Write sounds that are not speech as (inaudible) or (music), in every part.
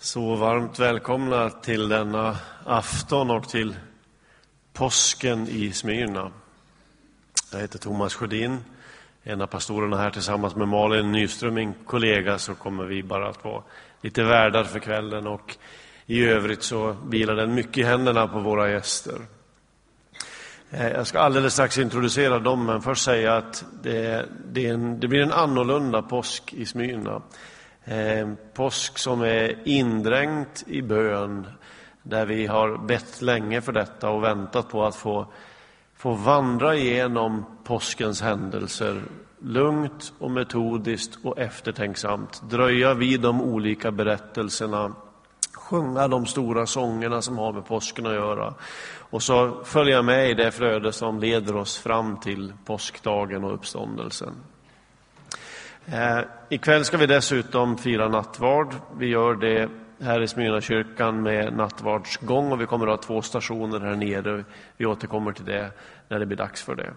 Så varmt välkomna till denna afton och till påsken i Smyrna. Jag heter Thomas Sjödin, en av pastorerna här tillsammans med Malin Nyström, min kollega, så kommer vi bara att vara lite värdar för kvällen och i övrigt så vilar den mycket i händerna på våra gäster. Eh, jag ska alldeles strax introducera dem, men först säga att det, det, en, det blir en annorlunda påsk i Smyrna. Eh, påsk som är indränkt i bön, där vi har bett länge för detta och väntat på att få, få vandra igenom påskens händelser lugnt och metodiskt och eftertänksamt, dröja vid de olika berättelserna, sjunga de stora sångerna som har med påsken att göra och så följa med i det flöde som leder oss fram till påskdagen och uppståndelsen. Eh, ikväll ska vi dessutom fira nattvard. Vi gör det här i Smyrnakyrkan med nattvardsgång och vi kommer att ha två stationer här nere. Vi återkommer till det när det blir dags för det.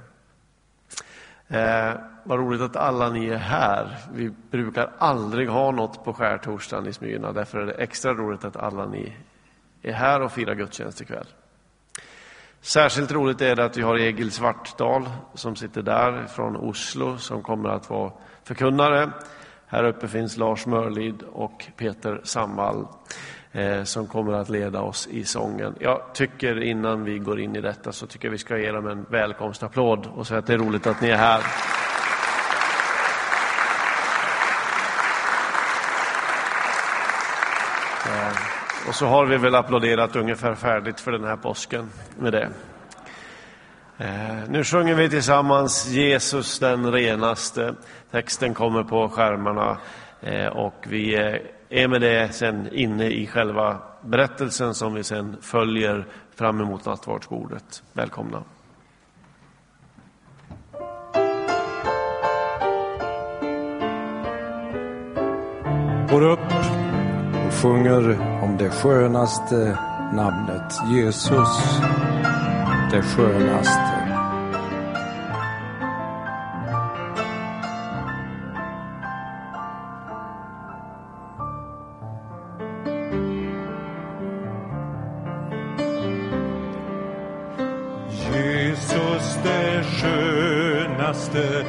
Eh, vad roligt att alla ni är här. Vi brukar aldrig ha något på skärtorsdagen i Smyrna. Därför är det extra roligt att alla ni är här och firar gudstjänst ikväll. Särskilt roligt är det att vi har Egil Svartdal som sitter där från Oslo som kommer att vara förkunnare. Här uppe finns Lars Mörlid och Peter Samvall eh, som kommer att leda oss i sången. Jag tycker innan vi går in i detta så tycker jag vi ska ge dem en välkomstapplåd och säga att det är roligt att ni är här. Eh, och så har vi väl applåderat ungefär färdigt för den här påsken med det. Eh, nu sjunger vi tillsammans Jesus den renaste. Texten kommer på skärmarna eh, och vi eh, är med det sen inne i själva berättelsen som vi sen följer fram emot nattvardsbordet. Välkomna. Går upp och sjunger om det skönaste namnet, Jesus, det skönaste. Jesus det skönaste,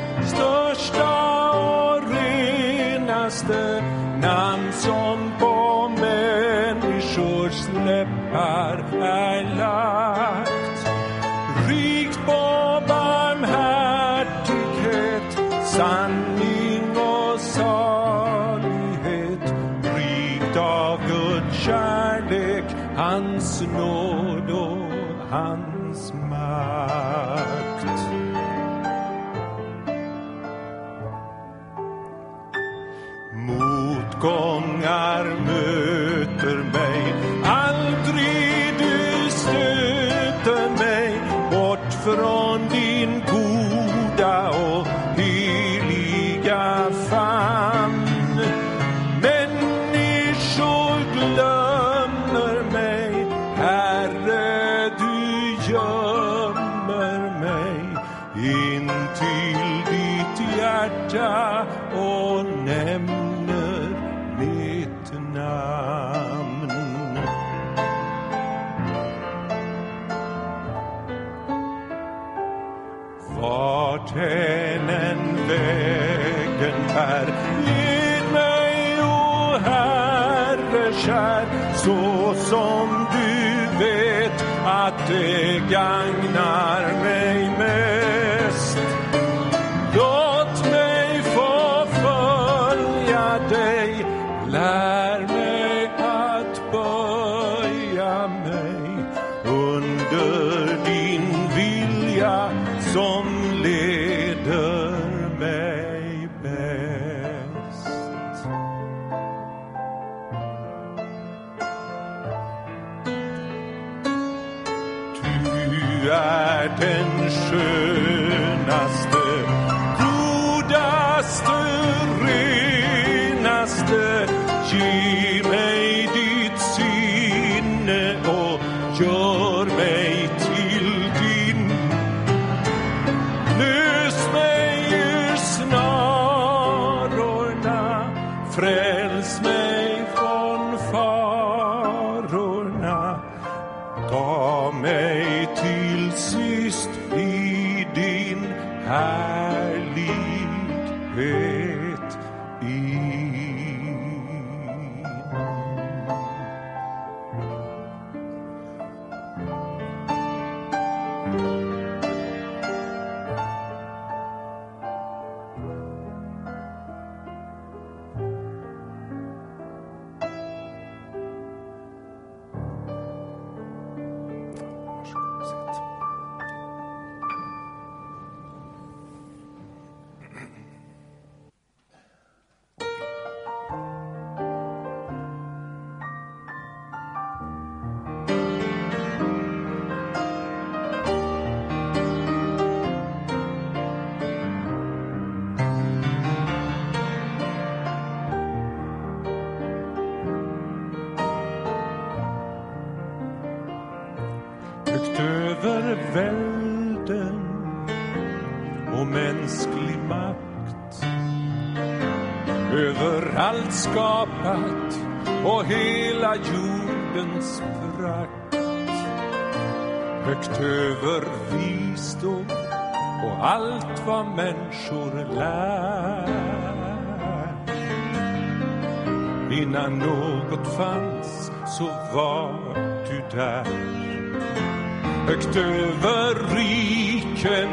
över riken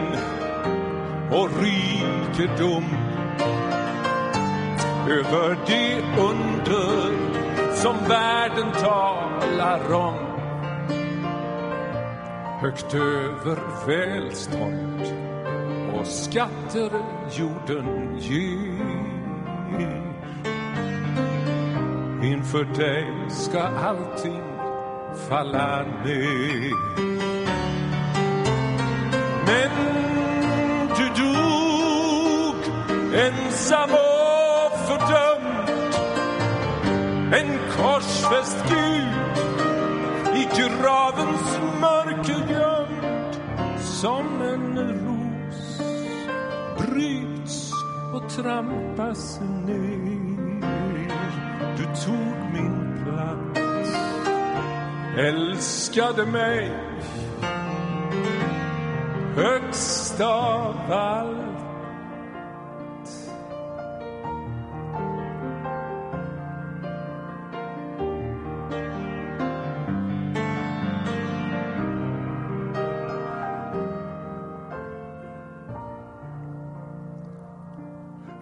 och rikedom. Över det under som världen talar om. Högt över välstånd och skatter jorden ger. Inför dig ska allting falla ner. Men du dog ensam och fördömd. En korsfäst Gud i gravens mörker gömd. Som en ros bryts och trampas ner. Du tog min plats. Älskade mig högst av allt.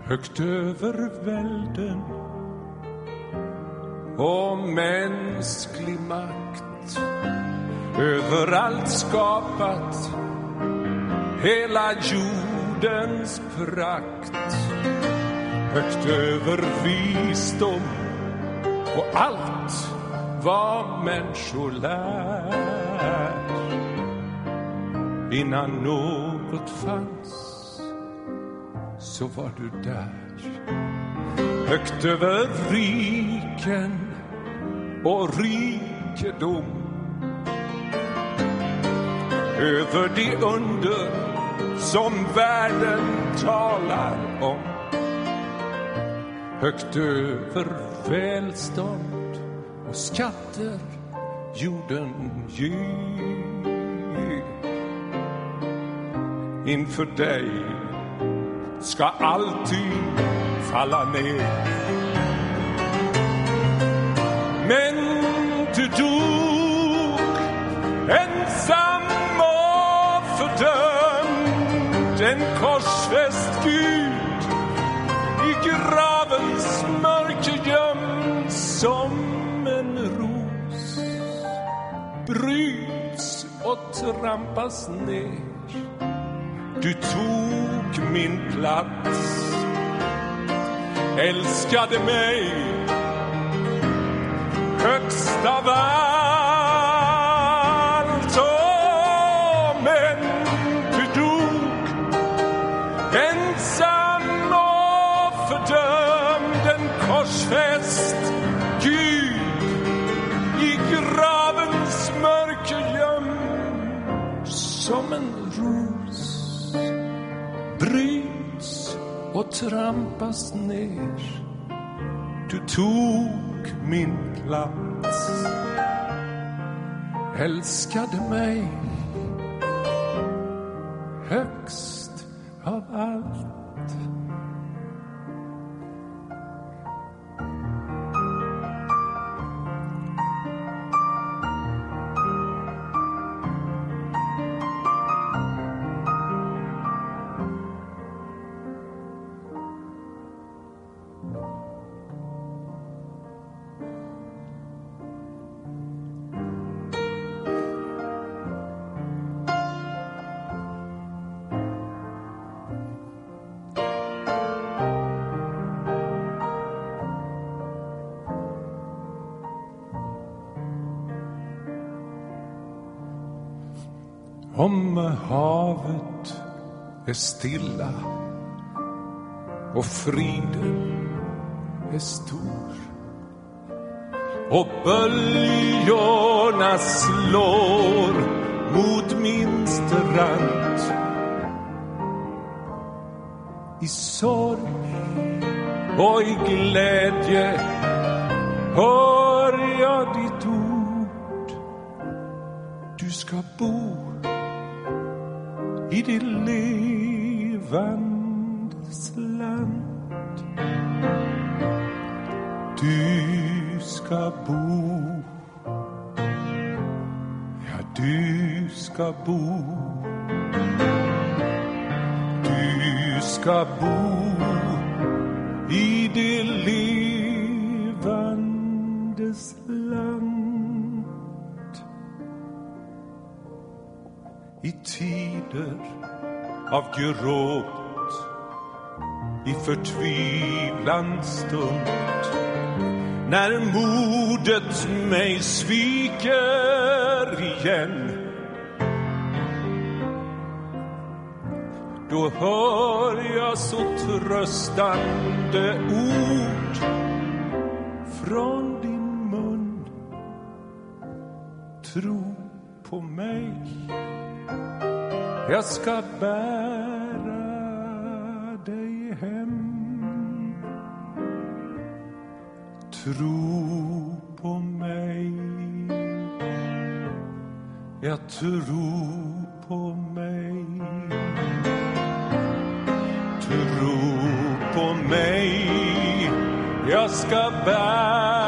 Högt över välden och mänsklig makt. Över allt skapat hela jordens prakt högt över visdom och allt vad människor lär. Innan något fanns så var du där. Högt över riken och rikedom över de under som världen talar om. Högt över välstånd och skatter jorden ger. Inför dig ska allting falla ner. Men du dog ensam. Den korsfäst Gud i gravens mörker gömd som en ros. Bryts och trampas ner. Du tog min plats. Älskade mig högst av bryts och trampas ner. Du tog min plats älskade mig högst av allt är stilla och friden är stor. Och böljorna slår mot min strand. I sorg och i glädje hör jag ditt ord. Du ska bo i det levandes land. Du ska bo, ja, du ska bo du ska bo i det levandes land. I tider av gråt, i förtvivlans stund. När modet mig sviker igen. Då hör jag så tröstande ord från din mun. Tro på mig, jag ska bära dig hem. Tro på mig, jag tror på mig. Tro på mig, jag ska bära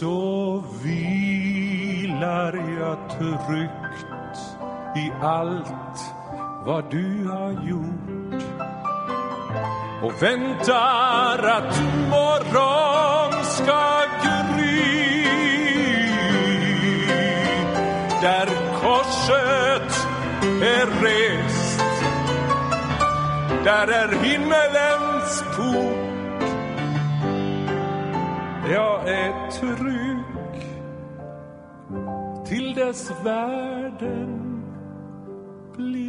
Så vilar jag tryggt i allt vad du har gjort. Och väntar att morgon ska gry. Där korset är rest där är himmelens port jag är trygg till dess världen blir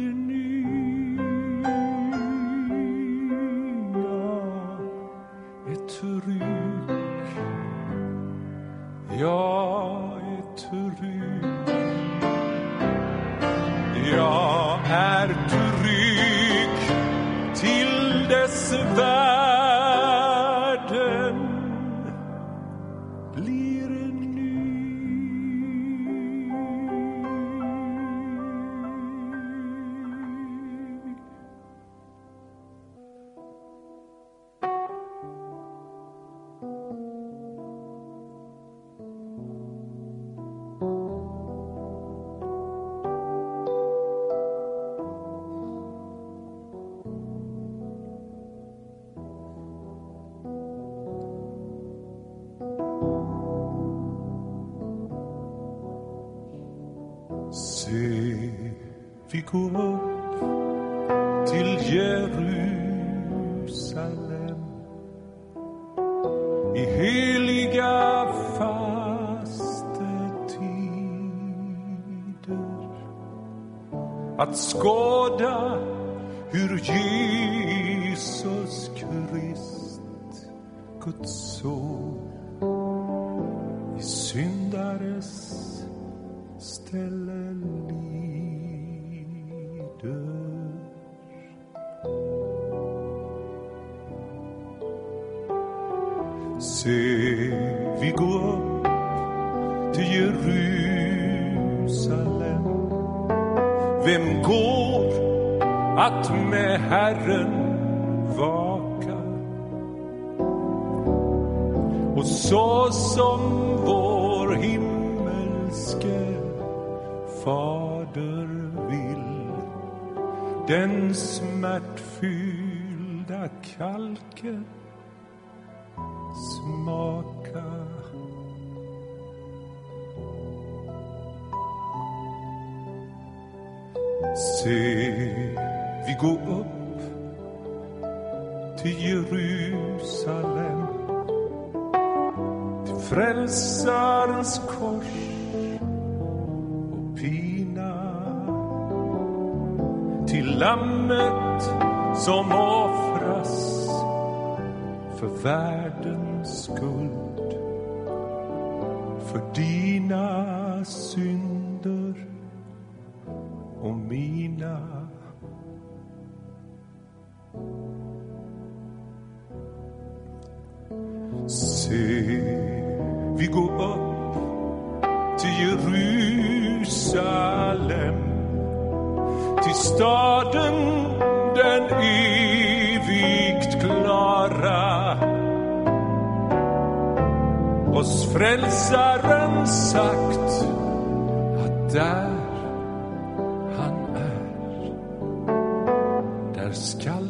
skuld för dina synder och mina. Se, vi går upp till Jerusalem till staden oss frälsaren sagt att där han är där skall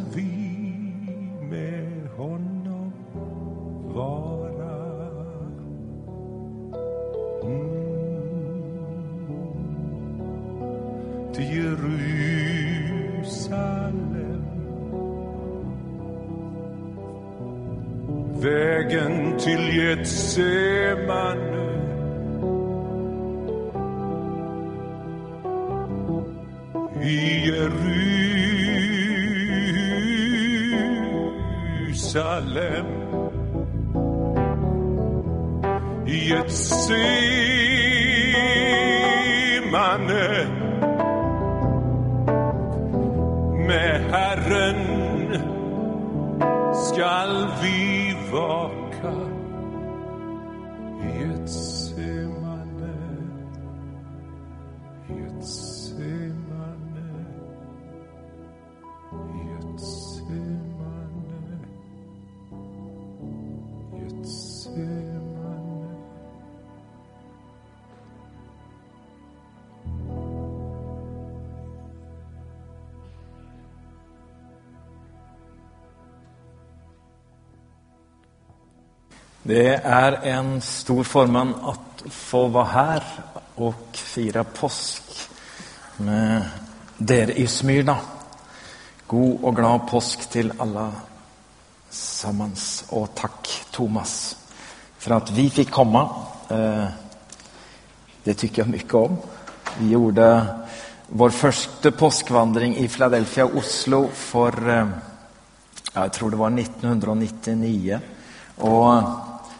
Det är en stor förmån att få vara här och fira påsk med er i Smyrna. God och glad påsk till alla sammans och tack Thomas för att vi fick komma. Eh, det tycker jag mycket om. Vi gjorde vår första påskvandring i Philadelphia, Oslo för, eh, jag tror det var 1999. Och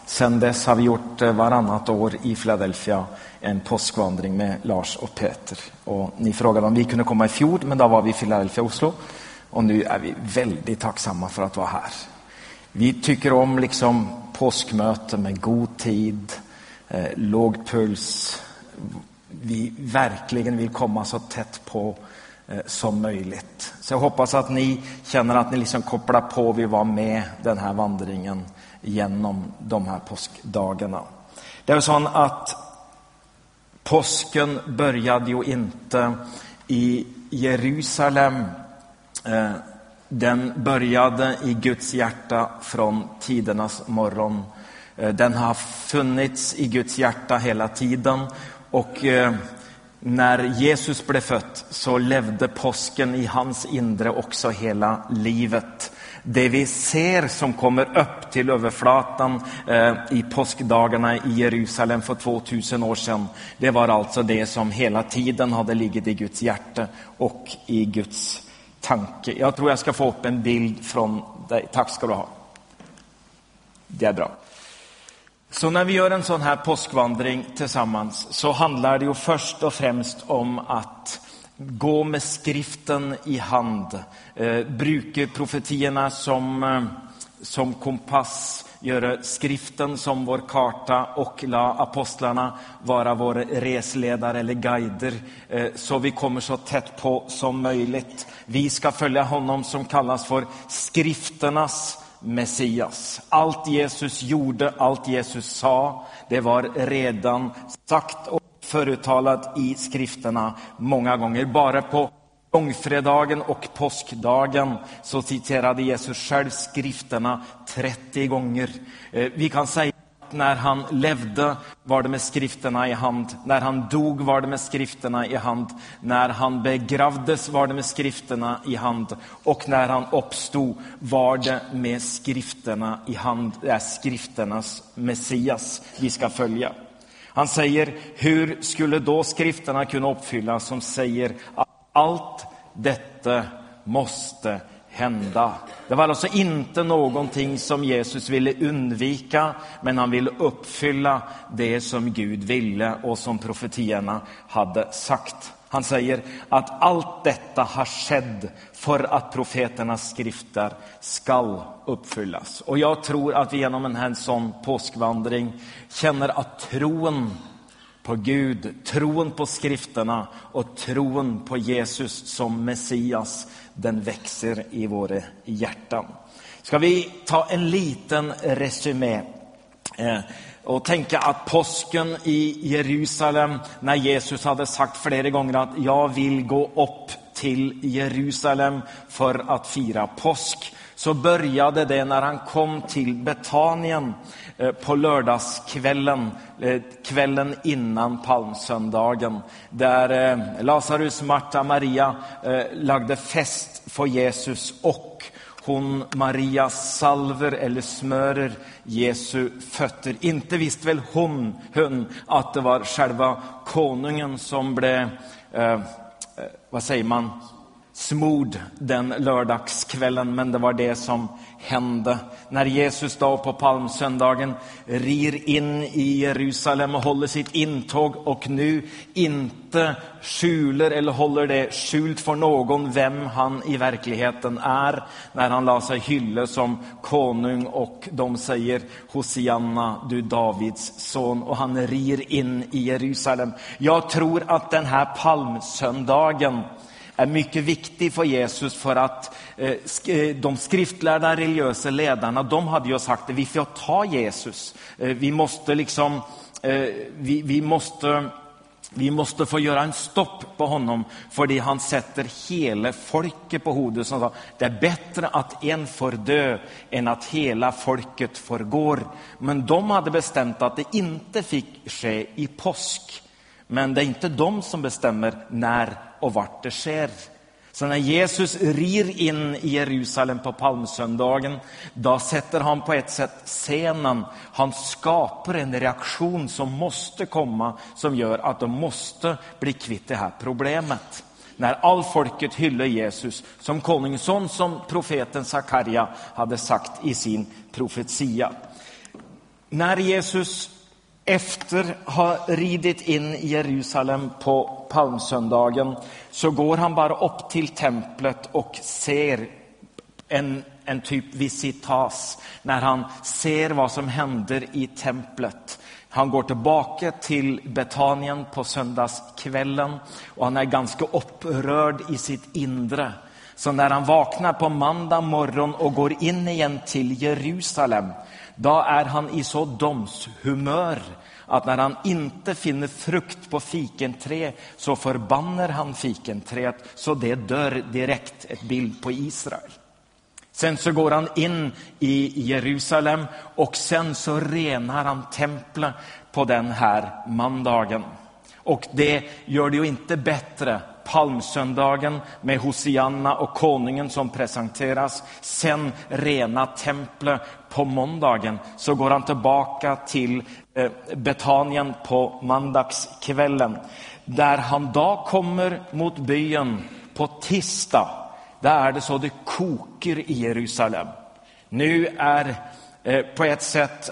sen dess har vi gjort eh, varannat år i Philadelphia en påskvandring med Lars och Peter. Och ni frågade om vi kunde komma i fjol, men då var vi i Philadelphia, Oslo. Och nu är vi väldigt tacksamma för att vara här. Vi tycker om liksom påskmöte med god tid, eh, låg puls. Vi verkligen vill komma så tätt på eh, som möjligt. Så jag hoppas att ni känner att ni liksom kopplar på, vi var med den här vandringen genom de här påskdagarna. Det är så att påsken började ju inte i Jerusalem. Eh, den började i Guds hjärta från tidernas morgon. Eh, den har funnits i Guds hjärta hela tiden. Och eh, när Jesus blev född så levde påsken i hans inre också hela livet. Det vi ser som kommer upp till överflatan eh, i påskdagarna i Jerusalem för 2000 år sedan, det var alltså det som hela tiden hade ligget i Guds hjärta och i Guds tanke. Jag tror jag ska få upp en bild från dig. Tack ska du ha. Det är bra. Så när vi gör en sån här påskvandring tillsammans så handlar det ju först och främst om att gå med skriften i hand. Eh, bruka profetierna som, eh, som kompass, göra skriften som vår karta och la apostlarna vara våra resledare eller guider eh, så vi kommer så tätt på som möjligt. Vi ska följa honom som kallas för skrifternas Messias. Allt Jesus gjorde, allt Jesus sa, det var redan sagt förutalat i skrifterna många gånger. Bara på långfredagen och påskdagen så citerade Jesus själv skrifterna 30 gånger. Eh, vi kan säga att när han levde var det med skrifterna i hand. När han dog var det med skrifterna i hand. När han begravdes var det med skrifterna i hand. Och när han uppstod var det med skrifterna i hand. Det är skrifternas Messias vi ska följa. Han säger, hur skulle då skrifterna kunna uppfyllas som säger att allt detta måste hända. Det var alltså inte någonting som Jesus ville undvika, men han ville uppfylla det som Gud ville och som profetierna hade sagt. Han säger att allt detta har skett för att profeternas skrifter skall uppfyllas. Och jag tror att vi genom en sån påskvandring känner att tron på Gud, tron på skrifterna och tron på Jesus som Messias, den växer i våra hjärtan. Ska vi ta en liten resumé eh, och tänka att påsken i Jerusalem, när Jesus hade sagt flera gånger att jag vill gå upp till Jerusalem för att fira påsk, så började det när han kom till Betanien eh, på lördagskvällen, eh, kvällen innan palmsöndagen, där eh, Lazarus, Marta, Maria lagde fest för Jesus och hon Maria salver eller smörer Jesu fötter. Inte visste väl hon, hon att det var själva konungen som blev, eh, eh vad säger man, smord den lördagskvällen, men det var det som hände. När Jesus då på palmsöndagen rir in i Jerusalem och håller sitt intåg och nu inte skjuler eller håller det skjult för någon vem han i verkligheten är. När han låter sig hylla som konung och de säger Hosianna, du Davids son och han rir in i Jerusalem. Jag tror att den här palmsöndagen är mycket viktig för Jesus för att eh, eh, de skriftlärda religiösa ledarna, de hade ju sagt att vi får ta Jesus. Eh, vi måste liksom, vi, vi måste vi måste få göra en stopp på honom, för han sätter hela folket på hodet. Som sa, det är bättre att en får dö än att hela folket förgår. Men de hade bestämt att det inte fick ske i påsk. Men det är inte de som bestämmer när och vart det sker. Så när Jesus rir in i Jerusalem på palmsöndagen, då sätter han på ett sätt scenen. Han skapar en reaktion som måste komma, som gör att de måste bli kvitt det här problemet. När all folket hyllar Jesus som konungsson, som profeten Sakarja hade sagt i sin profetia. När Jesus efter att ha ridit in i Jerusalem på palmsöndagen så går han bara upp till templet och ser en, en typ visitas när han ser vad som händer i templet. Han går tillbaka till Betanien på söndagskvällen och han är ganska upprörd i sitt inre. Så när han vaknar på måndag morgon och går in igen till Jerusalem, då är han i så domshumör att när han inte finner frukt på fikenträ så förbannar han fikenträet så det dör direkt. Ett bild på Israel. Sen så går han in i Jerusalem och sen så renar han templet på den här mandagen. Och det gör det ju inte bättre palmsöndagen med Hosianna och konungen som presenteras. Sen rena templet på måndagen så går han tillbaka till eh, Betanien på mandagskvällen där han då kommer mot byn på tisdag. Där är det så det kokar i Jerusalem. Nu är eh, på ett sätt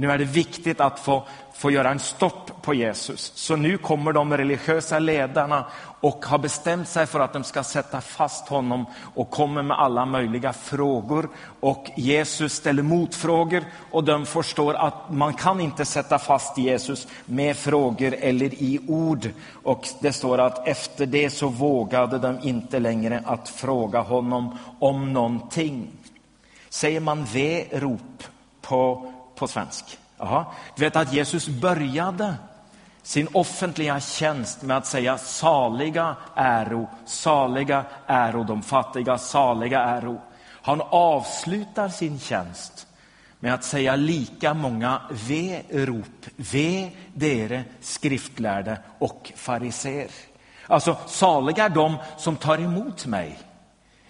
nu är det viktigt att få, få göra en stopp på Jesus. Så nu kommer de religiösa ledarna och har bestämt sig för att de ska sätta fast honom och kommer med alla möjliga frågor. Och Jesus ställer motfrågor och de förstår att man kan inte sätta fast Jesus med frågor eller i ord. Och det står att efter det så vågade de inte längre att fråga honom om någonting. Säger man V-rop på på svensk. Aha. Du vet att Jesus började sin offentliga tjänst med att säga saliga äro, saliga äro, de fattiga, saliga äro. Han avslutar sin tjänst med att säga lika många ve-rop. Ve dere skriftlärde och fariser. Alltså, saliga är de som tar emot mig.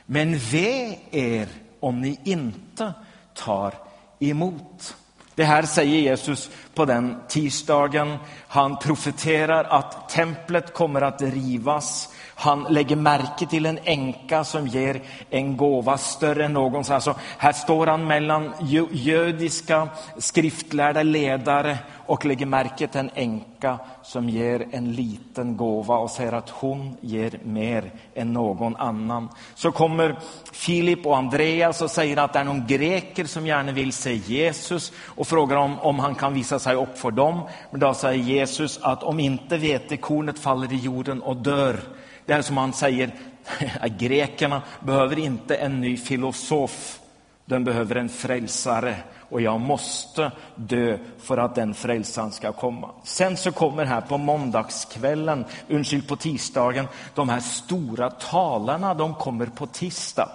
Men ve er om ni inte tar emot. Det här säger Jesus på den tisdagen. Han profeterar att templet kommer att rivas han lägger märke till en änka som ger en gåva större än någonsin. Alltså, här står han mellan judiska skriftlärda ledare och lägger märke till en änka som ger en liten gåva och säger att hon ger mer än någon annan. Så kommer Filip och Andreas och säger att det är någon greker som gärna vill se Jesus och frågar om, om han kan visa sig upp för dem. Men då säger Jesus att om inte vetekornet faller i jorden och dör det är som han säger, (laughs) grekerna behöver inte en ny filosof, de behöver en frälsare. Och jag måste dö för att den frälsaren ska komma. Sen så kommer här på måndagskvällen, ursäkta på tisdagen, de här stora talarna, de kommer på tisdag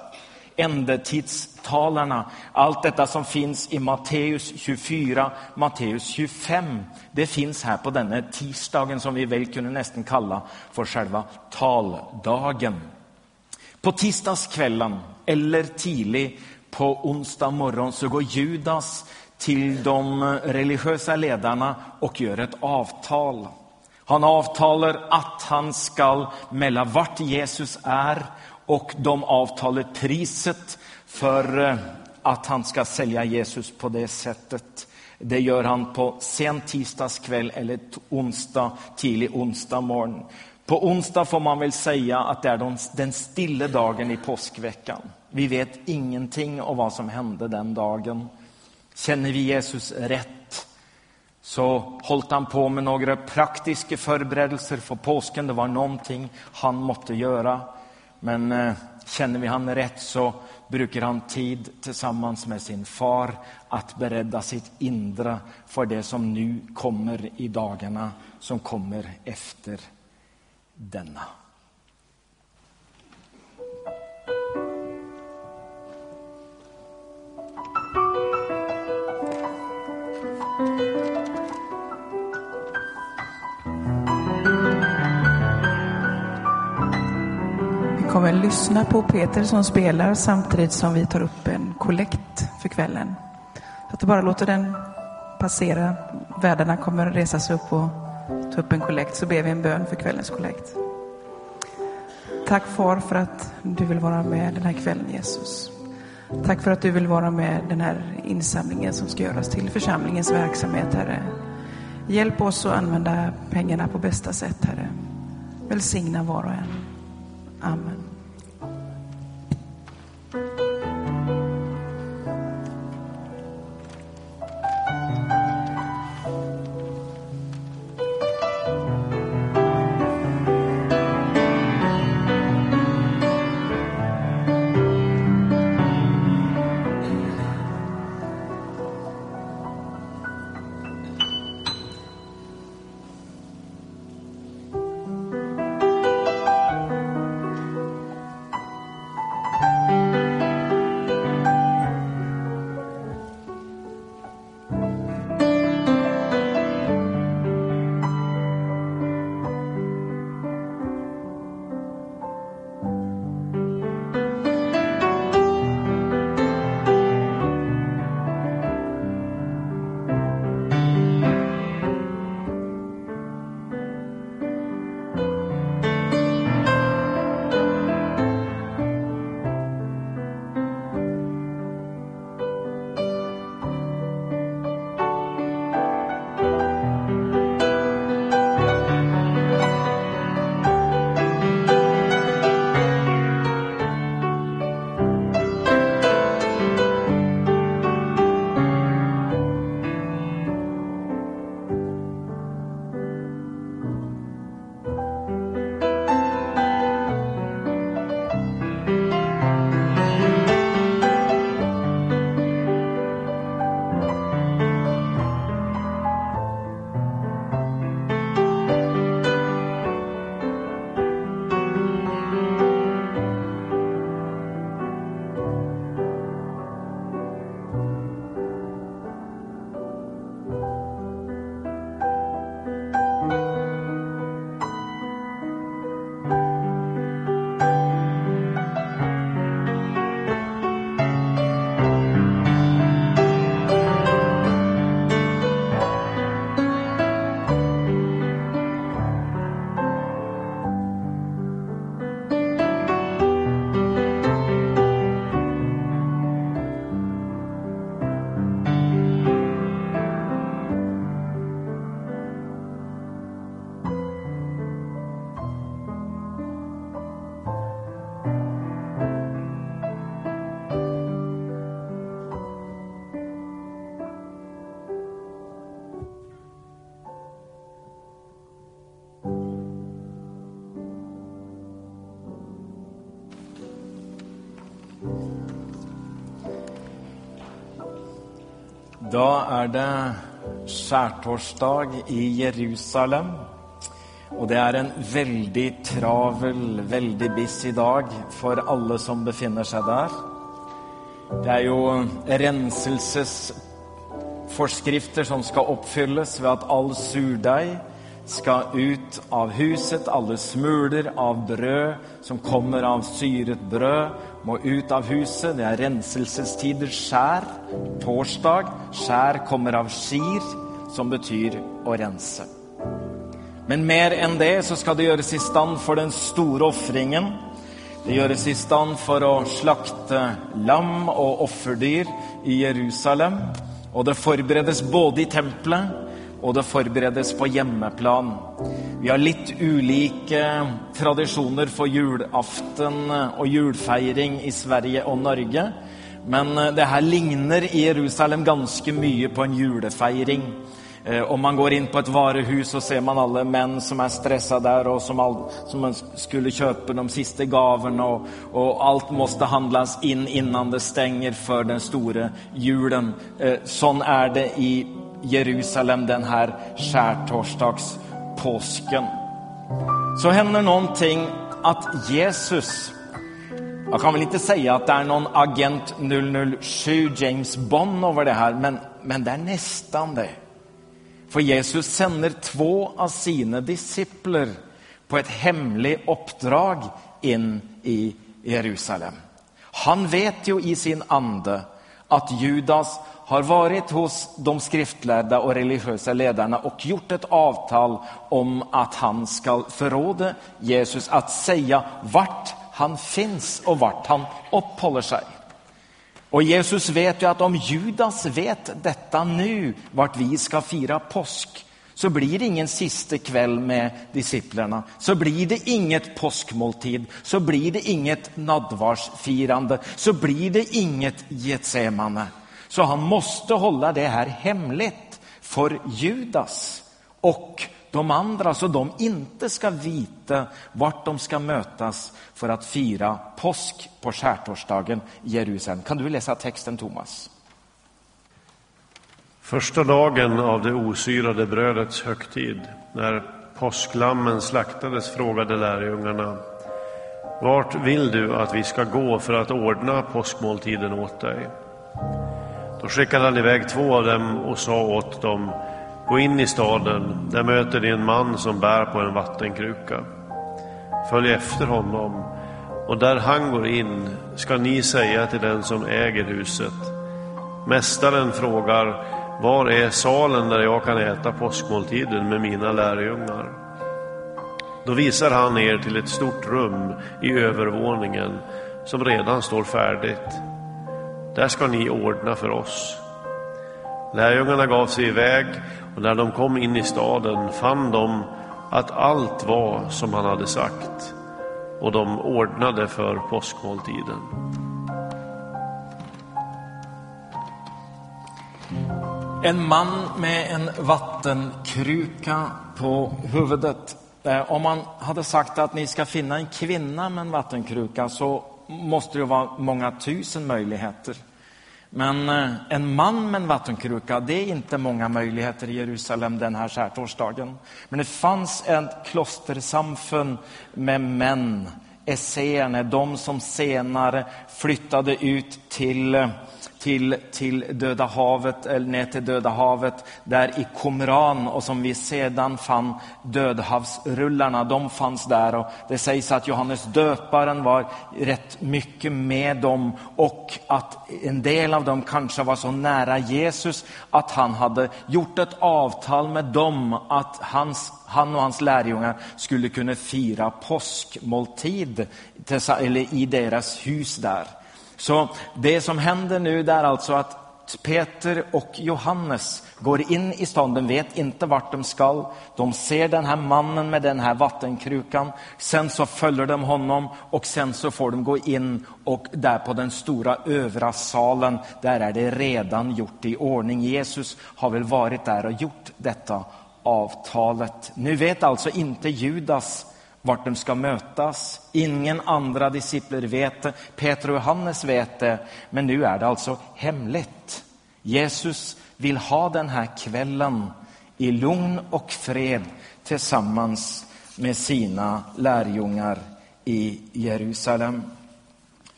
ändetidstalarna. Allt detta som finns i Matteus 24, Matteus 25, det finns här på denna tisdagen som vi väl kunde nästan kalla för själva taldagen. På tisdagskvällen eller tidigt på onsdag morgon så går Judas till de religiösa ledarna och gör ett avtal. Han avtalar att han ska mellan vart Jesus är och de avtalar priset för eh, att han ska sälja Jesus på det sättet. Det gör han på sen tisdagskväll eller onsdag, tidig onsdag morgon. På onsdag får man väl säga att det är den stilla dagen i påskveckan. Vi vet ingenting om vad som hände den dagen. Känner vi Jesus rätt så höll han på med några praktiska förberedelser för påsken. Det var någonting han måste göra. Men eh, känner vi han rätt så brukar han tid tillsammans med sin far att beredda sitt inre för det som nu kommer i dagarna som kommer efter denna. Kommer lyssna på Peter som spelar samtidigt som vi tar upp en kollekt för kvällen. Så att du bara låter den passera. Värdarna kommer resa sig upp och ta upp en kollekt så ber vi en bön för kvällens kollekt. Tack far för att du vill vara med den här kvällen Jesus. Tack för att du vill vara med den här insamlingen som ska göras till församlingens verksamhet Herre. Hjälp oss att använda pengarna på bästa sätt Herre. Välsigna var och en. Amen. Idag är det skärtorsdag i Jerusalem. Och det är en väldigt travel, väldigt busy dag för alla som befinner sig där. Det är ju renselsesforskrifter som ska uppfyllas ved att all surdeg ska ut av huset, alla smulor av bröd som kommer av syret bröd må ut av huset. Det är renselsestider, skär, torsdag. Skär kommer av skir, som betyder att rensa. Men mer än det så ska det göras i stand för den stora offringen. Det görs i stand för att slakta lamm och offerdyr i Jerusalem. Och det forberedes både i templet och det forberedes på hemmaplan. Vi har lite olika traditioner för julafton och julfeiring i Sverige och Norge. Men eh, det här liknar i Jerusalem ganska mycket på en julefeiring. Eh, om man går in på ett varuhus så ser man alla män som är stressade där och som, all, som skulle köpa de sista gavene, och, og, allt måste handlas in innan det stänger för den stora julen. Eh, sånn er är det i Jerusalem den här skärtorsdagspåsken. Så händer någonting att Jesus jag kan väl inte säga att det är någon agent 007 James Bond över det här, men, men det är nästan det. För Jesus sänder två av sina discipler på ett hemligt uppdrag in i Jerusalem. Han vet ju i sin ande att Judas har varit hos de skriftlärda och religiösa ledarna och gjort ett avtal om att han ska förråda Jesus att säga vart han finns och vart han uppehåller sig. Och Jesus vet ju att om Judas vet detta nu, vart vi ska fira påsk, så blir det ingen sista kväll med disciplerna, så blir det inget påskmåltid, så blir det inget nattvardsfirande, så blir det inget Getsemane. Så han måste hålla det här hemligt för Judas och de andra så de inte ska veta vart de ska mötas för att fira påsk på skärtorsdagen i Jerusalem. Kan du läsa texten Thomas? Första dagen av det osyrade brödets högtid, när påsklammen slaktades, frågade lärjungarna Vart vill du att vi ska gå för att ordna påskmåltiden åt dig? Då skickade han iväg två av dem och sa åt dem Gå in i staden, där möter ni en man som bär på en vattenkruka. Följ efter honom, och där han går in ska ni säga till den som äger huset. Mästaren frågar, var är salen där jag kan äta påskmåltiden med mina lärjungar? Då visar han er till ett stort rum i övervåningen som redan står färdigt. Där ska ni ordna för oss. Lärjungarna gav sig iväg och när de kom in i staden fann de att allt var som han hade sagt och de ordnade för påskmåltiden. En man med en vattenkruka på huvudet. Eh, om man hade sagt att ni ska finna en kvinna med en vattenkruka så måste det vara många tusen möjligheter. Men eh, en man med en vattenkruka, det är inte många möjligheter i Jerusalem den här skärtorsdagen. Men det fanns ett klostersamfund med män, esséerna, de som senare flyttade ut till eh, till, till Döda havet, eller ner till Döda havet, där i Qumran och som vi sedan fann Dödhavsrullarna, de fanns där och det sägs att Johannes döparen var rätt mycket med dem och att en del av dem kanske var så nära Jesus att han hade gjort ett avtal med dem att hans, han och hans lärjungar skulle kunna fira påskmåltid i deras hus där. Så det som händer nu är alltså att Peter och Johannes går in i stan, de vet inte vart de ska. De ser den här mannen med den här vattenkrukan. Sen så följer de honom och sen så får de gå in och där på den stora övra salen, där är det redan gjort i ordning. Jesus har väl varit där och gjort detta avtalet. Nu vet alltså inte Judas vart de ska mötas. Ingen andra discipler vet det. Peter och Johannes vet det, men nu är det alltså hemligt. Jesus vill ha den här kvällen i lugn och fred tillsammans med sina lärjungar i Jerusalem.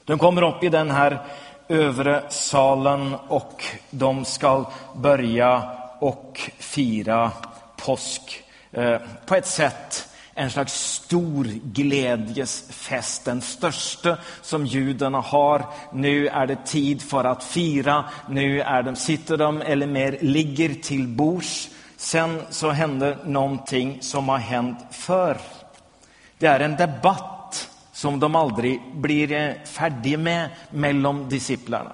De kommer upp i den här övre salen och de ska börja och fira påsk eh, på ett sätt en slags stor glädjesfest, den största som judarna har. Nu är det tid för att fira, nu är de, sitter de eller mer ligger till bords. Sen så händer någonting som har hänt förr. Det är en debatt som de aldrig blir eh, färdiga med mellan disciplarna.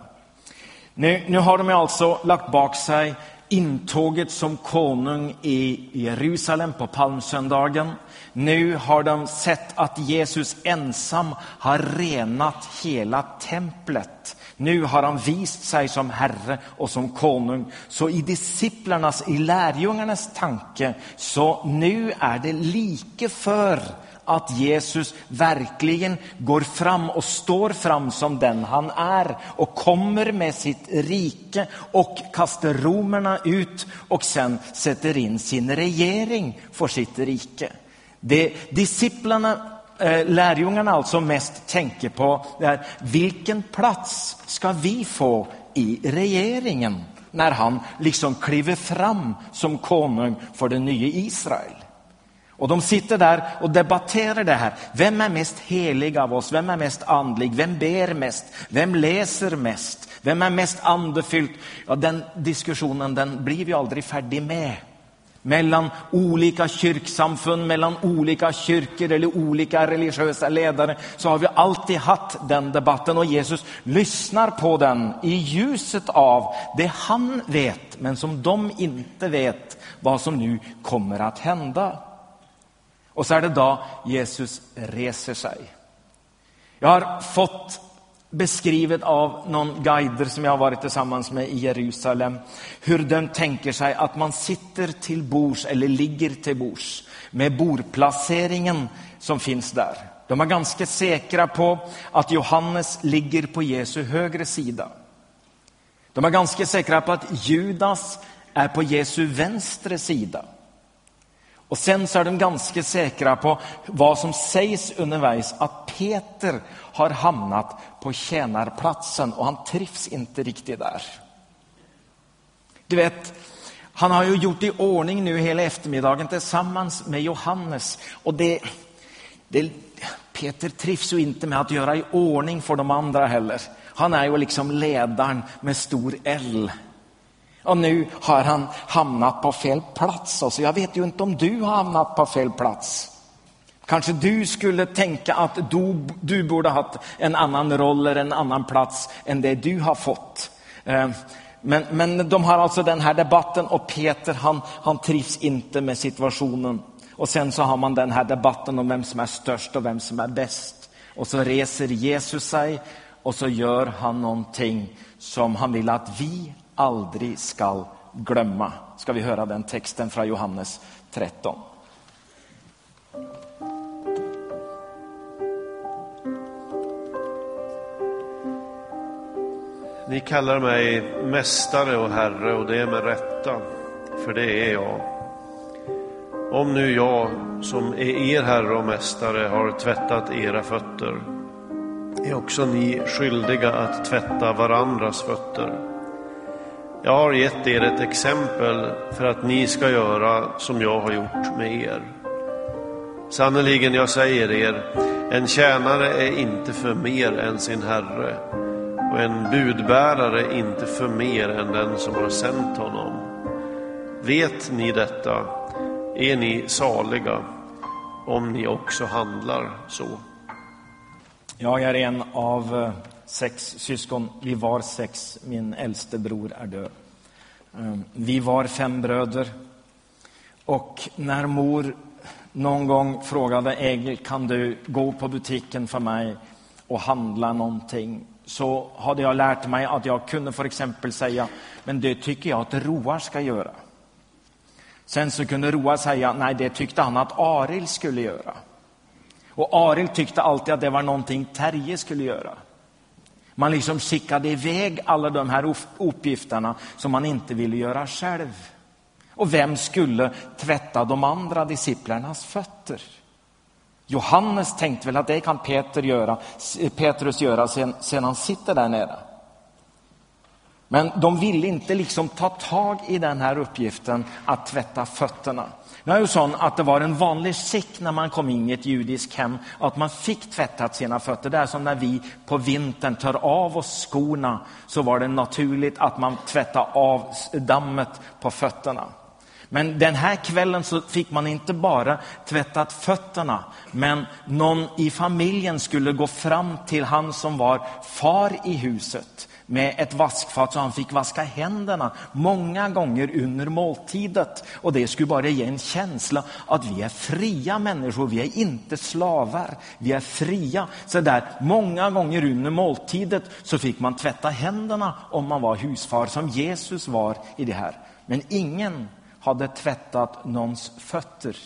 Nu, nu har de alltså lagt bak sig intåget som konung i Jerusalem på palmsöndagen. Nu har de sett att Jesus ensam har renat hela templet. Nu har han vist sig som herre och som konung. Så i disciplernas, i lärjungarnas tanke, så nu är det lika för att Jesus verkligen går fram och står fram som den han är och kommer med sitt rike och kastar romerna ut och sen sätter in sin regering för sitt rike. Det disciplerna, eh, lärjungarna alltså mest tänker på är vilken plats ska vi få i regeringen när han liksom kliver fram som konung för det nya Israel. Och de sitter där och debatterar det här. Vem är mest helig av oss? Vem är mest andlig? Vem ber mest? Vem läser mest? Vem är mest andefylld? Ja, den diskussionen den blir vi aldrig färdig med mellan olika kyrksamfund, mellan olika kyrkor eller olika religiösa ledare så har vi alltid haft den debatten och Jesus lyssnar på den i ljuset av det han vet men som de inte vet vad som nu kommer att hända. Och så är det då Jesus reser sig. Jag har fått beskrivet av någon guider som jag har varit tillsammans med i Jerusalem, hur de tänker sig att man sitter till bords eller ligger till bords med bordplaceringen som finns där. De är ganska säkra på att Johannes ligger på Jesu högra sida. De är ganska säkra på att Judas är på Jesu vänstra sida. Och sen så är de ganska säkra på vad som sägs undervis, att Peter har hamnat på tjänarplatsen och han trivs inte riktigt där. Du vet, han har ju gjort i ordning nu hela eftermiddagen tillsammans med Johannes. Och det, det, Peter trivs ju inte med att göra i ordning för de andra heller. Han är ju liksom ledaren med stor L. Och nu har han hamnat på fel plats. Alltså, jag vet ju inte om du har hamnat på fel plats. Kanske du skulle tänka att du, du borde ha haft en annan roll eller en annan plats än det du har fått. Eh, men, men de har alltså den här debatten och Peter han, han trivs inte med situationen. Och sen så har man den här debatten om vem som är störst och vem som är bäst. Och så reser Jesus sig och så gör han någonting som han vill att vi aldrig skall glömma. Ska vi höra den texten från Johannes 13. Ni kallar mig mästare och herre och det är med rätta, för det är jag. Om nu jag, som är er herre och mästare, har tvättat era fötter, är också ni skyldiga att tvätta varandras fötter. Jag har gett er ett exempel för att ni ska göra som jag har gjort med er. Sannerligen, jag säger er, en tjänare är inte för mer än sin herre och en budbärare inte för mer än den som har sänt honom. Vet ni detta är ni saliga om ni också handlar så. Jag är en av eh, sex syskon. Vi var sex. Min äldste bror är död. Ehm, vi var fem bröder. Och när mor någon gång frågade Egil, kan du gå på butiken för mig och handla någonting? Så hade jag lärt mig att jag kunde för exempel säga, men det tycker jag att Roar ska göra. Sen så kunde Roar säga, nej det tyckte han att Aril skulle göra. Och Aril tyckte alltid att det var någonting Terje skulle göra. Man liksom skickade iväg alla de här uppgifterna som man inte ville göra själv. Och vem skulle tvätta de andra disciplernas fötter? Johannes tänkte väl att det kan Peter göra, Petrus göra sen, sen han sitter där nere. Men de ville inte liksom ta tag i den här uppgiften att tvätta fötterna. Det är ju så att det var en vanlig sikt när man kom in i ett judiskt hem att man fick tvättat sina fötter. Det är som när vi på vintern tar av oss skorna så var det naturligt att man tvättade av dammet på fötterna. Men den här kvällen så fick man inte bara tvättat fötterna, men någon i familjen skulle gå fram till han som var far i huset med ett vaskfat så han fick vaska händerna många gånger under måltidet. Och det skulle bara ge en känsla att vi är fria människor, vi är inte slavar, vi är fria. Så där, många gånger under måltidet så fick man tvätta händerna om man var husfar, som Jesus var i det här. Men ingen hade tvättat någons fötter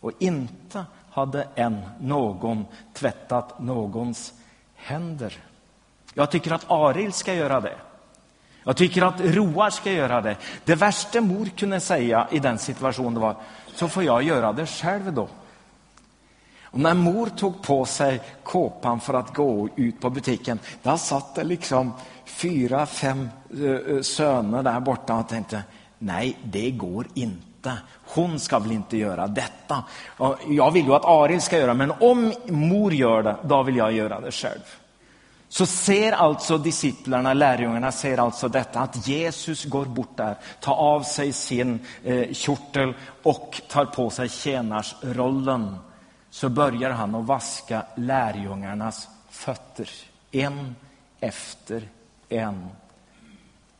och inte hade än någon tvättat någons händer. Jag tycker att Aril ska göra det. Jag tycker att Roar ska göra det. Det värsta mor kunde säga i den situationen var, så får jag göra det själv då. Och när mor tog på sig kåpan för att gå ut på butiken, där satt det liksom fyra, fem eh, eh, söner där borta och tänkte, nej, det går inte. Hon ska väl inte göra detta. Jag vill ju att Aril ska göra men om mor gör det, då vill jag göra det själv. Så ser alltså disciplarna, lärjungarna, ser alltså detta att Jesus går bort där, tar av sig sin eh, kjortel och tar på sig tjänarsrollen. Så börjar han att vaska lärjungarnas fötter, en efter en.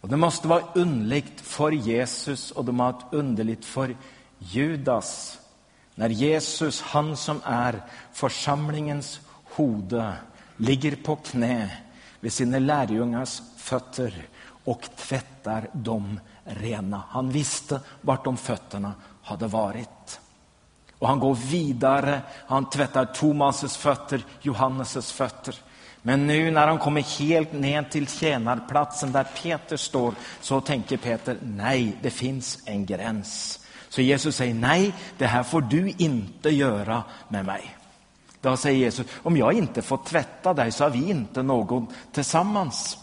Och det måste vara underligt för Jesus och det måste vara underligt för Judas när Jesus, han som är församlingens hode, ligger på knä vid sina lärjungars fötter och tvättar dem rena. Han visste vart de fötterna hade varit. Och han går vidare, han tvättar Tomas fötter, Johannes fötter. Men nu när han kommer helt ner till tjänarplatsen där Peter står så tänker Peter, nej, det finns en gräns. Så Jesus säger, nej, det här får du inte göra med mig. Då säger Jesus, om jag inte får tvätta dig så har vi inte någon tillsammans.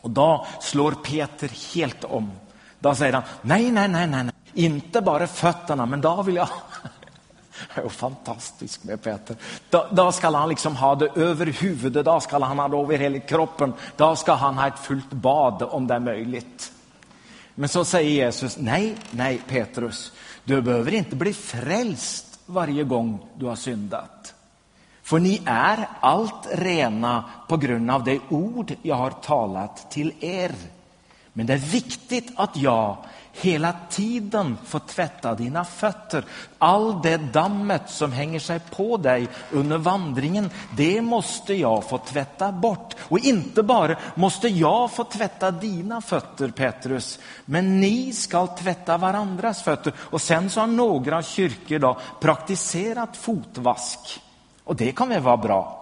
Och då slår Peter helt om. Då säger han, nej, nej, nej, nej, inte bara fötterna, men då vill jag (laughs) det är fantastiskt med Peter. Då, då ska han liksom ha det över huvudet, då ska han ha det över hela kroppen. Då ska han ha ett fullt bad om det är möjligt. Men så säger Jesus, nej, nej Petrus, du behöver inte bli frälst varje gång du har syndat. För ni är allt rena på grund av det ord jag har talat till er. Men det är viktigt att jag hela tiden får tvätta dina fötter. All det dammet som hänger sig på dig under vandringen, det måste jag få tvätta bort. Och inte bara måste jag få tvätta dina fötter, Petrus, men ni ska tvätta varandras fötter. Och sen så har några kyrkor då praktiserat fotvask. Och det kan väl vara bra.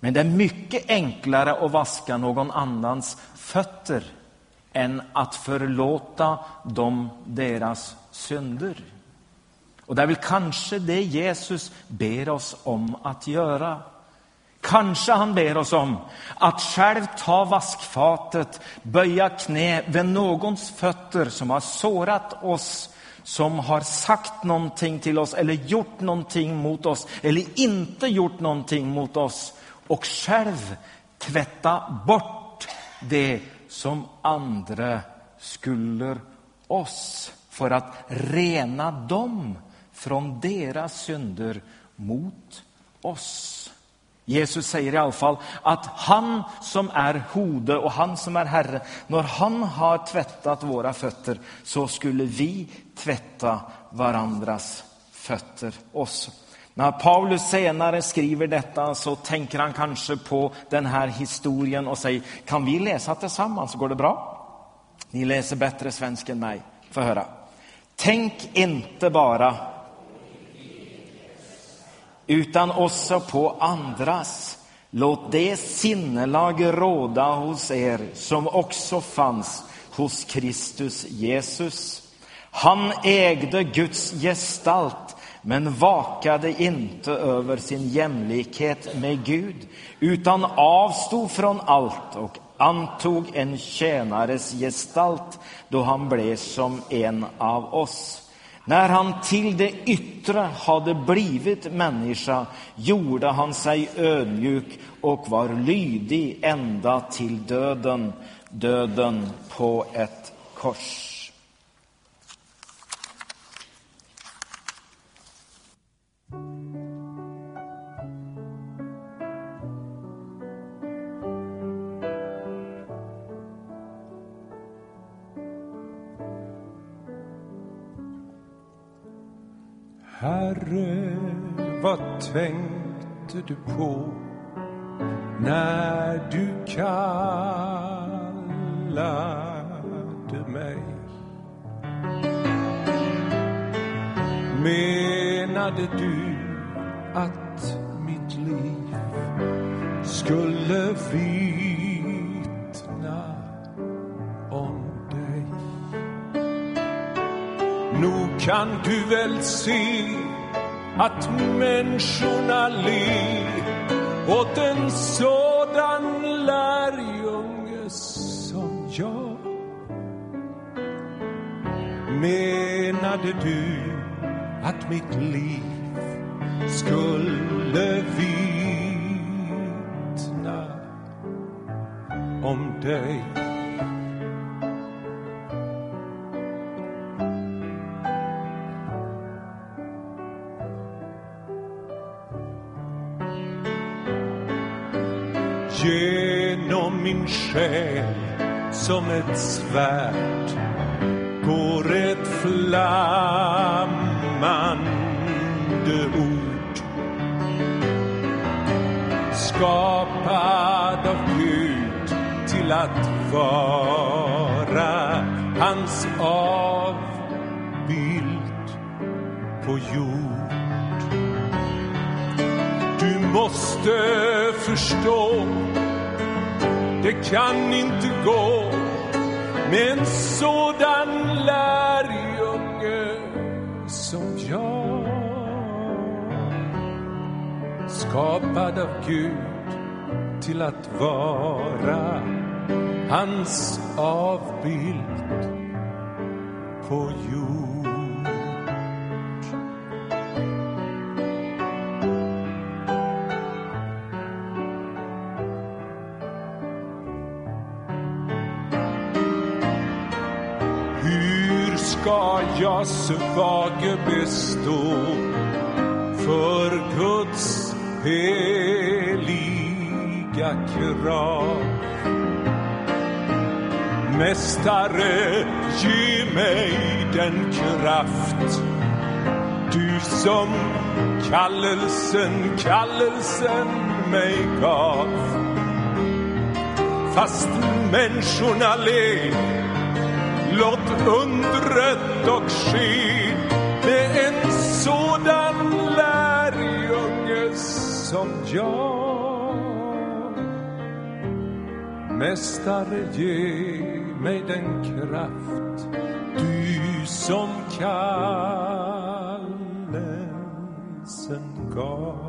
Men det är mycket enklare att vaska någon annans fötter än att förlåta dem deras synder. Och det är väl kanske det Jesus ber oss om att göra. Kanske han ber oss om att själv ta vaskfatet, böja knä vid någons fötter som har sårat oss som har sagt någonting till oss eller gjort någonting mot oss eller inte gjort någonting mot oss och själv tvätta bort det som andra skulder oss för att rena dem från deras synder mot oss. Jesus säger i alla fall att han som är hode och han som är herre, när han har tvättat våra fötter så skulle vi tvätta varandras fötter. Oss. När Paulus senare skriver detta så tänker han kanske på den här historien och säger, kan vi läsa tillsammans? Går det bra? Ni läser bättre svenska än mig. Få höra. Tänk inte bara utan också på andras. Låt det sinnelag råda hos er som också fanns hos Kristus Jesus. Han ägde Guds gestalt men vakade inte över sin jämlikhet med Gud utan avstod från allt och antog en tjänares gestalt då han blev som en av oss. När han till det yttre hade blivit människa gjorde han sig ödmjuk och var lydig ända till döden, döden på ett kors. Herre, vad tänkte du på när du kallade mig? Menade du att mitt liv skulle vittna Nog kan du väl se att människorna ler åt en sådan lärjunge som jag. Menade du att mitt liv skulle vittna om dig? Genom min själ som ett svärd går ett flammande ord skapad av Gud till att vara hans avbild på jord. Du måste förstå, det kan inte gå med en sådan lärjunge som jag. Skapad av Gud till att vara hans avbild på jord. Ska jag svage bestå för Guds heliga krav? Mästare, ge mig den kraft du som kallelsen, kallelsen mig gav. Fast människorna ler Låt undret dock ske med en sådan lärjunge som jag. Mästare, ge mig den kraft du som kallelsen gav.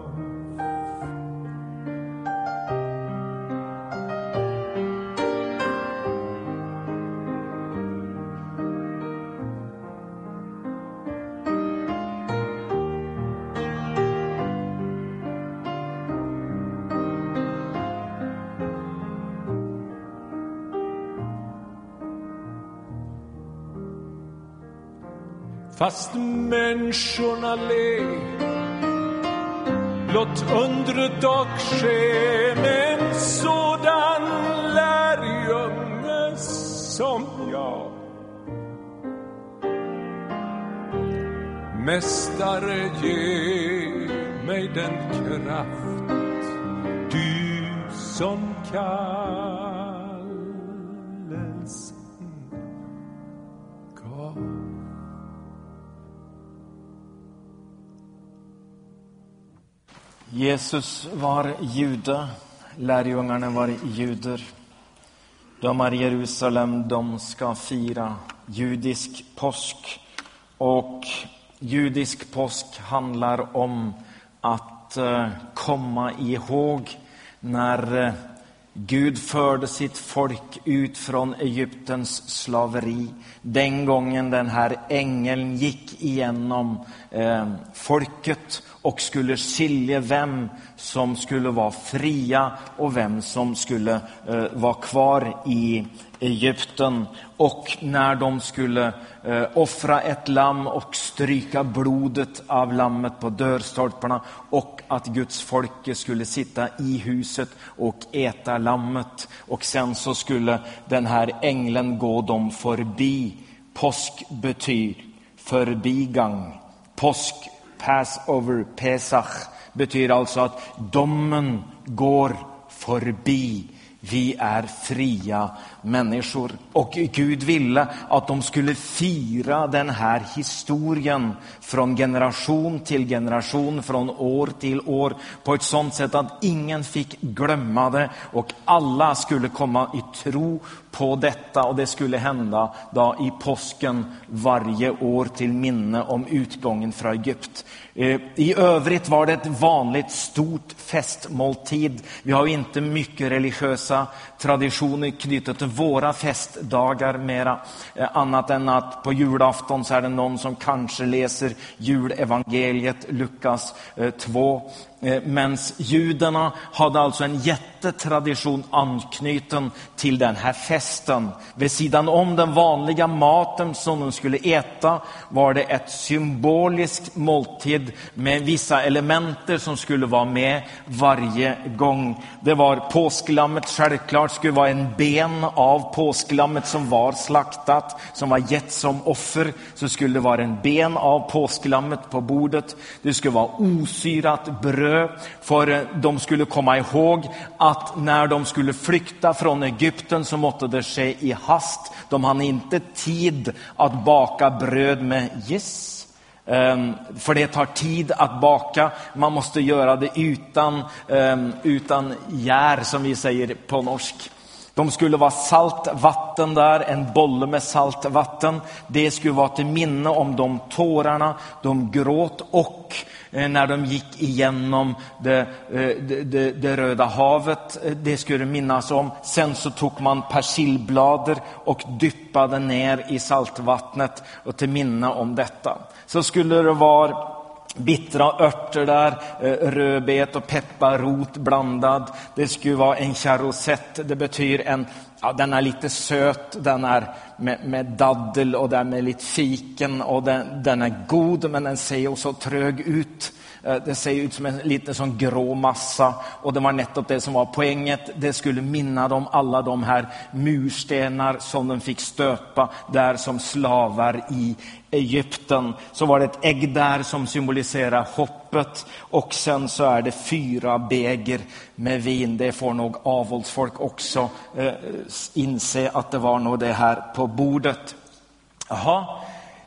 Fast människorna le Låt undret dock ske med en sådan lärjunge som jag. Mästare, ge mig den kraft du som kan Jesus var jude, lärjungarna var juder. De är i Jerusalem, de ska fira judisk påsk. Och judisk påsk handlar om att eh, komma ihåg när eh, Gud förde sitt folk ut från Egyptens slaveri. Den gången den här ängeln gick igenom eh, folket och skulle skilja vem som skulle vara fria och vem som skulle eh, vara kvar i Egypten. Och när de skulle eh, offra ett lamm och stryka blodet av lammet på dörrstolparna och att Guds folk skulle sitta i huset och äta lammet. Och sen så skulle den här ängeln gå dem förbi. Påsk betyder förbigång. Påsk, Passover, Pesach betyder alltså att domen går förbi. Vi är fria människor. Och Gud ville att de skulle fira den här historien från generation till generation, från år till år på ett sådant sätt att ingen fick glömma det och alla skulle komma i tro på detta och det skulle hända då i påsken varje år till minne om utgången från Egypt. Eh, I övrigt var det ett vanligt stort festmåltid. Vi har inte mycket religiösa traditioner knutna till våra festdagar mera. Eh, annat än att på julafton så är det någon som kanske läser julevangeliet, Lukas eh, 2. Eh, Men Medan judarna hade alltså en jättetradition anknuten till den här festen. Vid sidan om den vanliga maten som de skulle äta var det ett symboliskt måltid med vissa elementer som skulle vara med varje gång. Det var påsklammet, självklart skulle vara en ben av påsklammet som var slaktat, som var gett som offer. Så skulle det vara en ben av påsklammet på bordet. Det skulle vara osyrat bröd för eh, de skulle komma ihåg att när de skulle flykta från Egypten så måtte det ske i hast. De hade inte tid att baka bröd med giss. Ehm, för det tar tid att baka. Man måste göra det utan, ehm, utan gär, som vi säger på norsk. De skulle vara salt vatten där, en bolle med salt vatten. Det skulle vara till minne om de tårarna de gråt och eh, när de gick igenom det, eh, det, det, det Röda havet. Eh, det skulle minnas om. Sen så tog man persillblader och dyppade ner i saltvattnet och till minne om detta. Så skulle det vara bittra örter där, eh, rödbet och pepparrot blandad. Det skulle vara en charosett, det betyder en Ja, den är lite söt, den är med, med daddel och den är lite fiken och den, den, är god men den ser också trög ut. Den det ser ut som en liten sån grå massa och det var nettopp det som var poänget. Det skulle minna dem alla de här murstenar som de fick stöpa där som slavar i Egypten. Så var det ett ägg där som symboliserar hoppet och sen så är det fyra beger med vin. Det får nog avholdsfolk också eh, inse att det var nog det här på bordet. Jaha,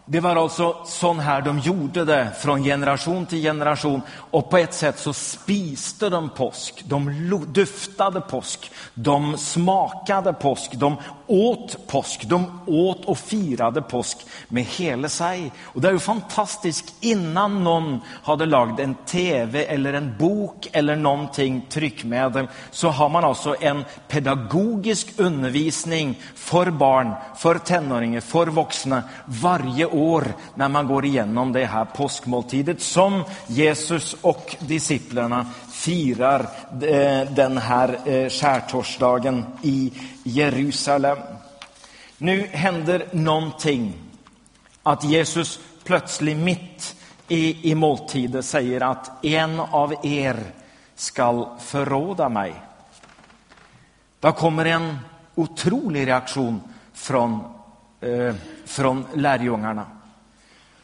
det var alltså sån här de gjorde det från generation till generation. Och på ett sätt så spiste de påsk, de duftade påsk, de smakade påsk, de åt påsk, de åt och firade påsk med hela sig. Och det är ju fantastiskt, innan någon hade lagt en tv eller en bok eller någonting tryckmedel så har man alltså en pedagogisk undervisning för barn, för tonåringar, för vuxna varje år när man går igenom det här påskmåltidet som Jesus och disciplerna firar eh, den här eh, skärtorsdagen i Jerusalem. Nu händer någonting. Att Jesus plötsligt mitt i, i måltiden säger att en av er skall förråda mig. Då kommer en otrolig reaktion från, eh, från lärjungarna.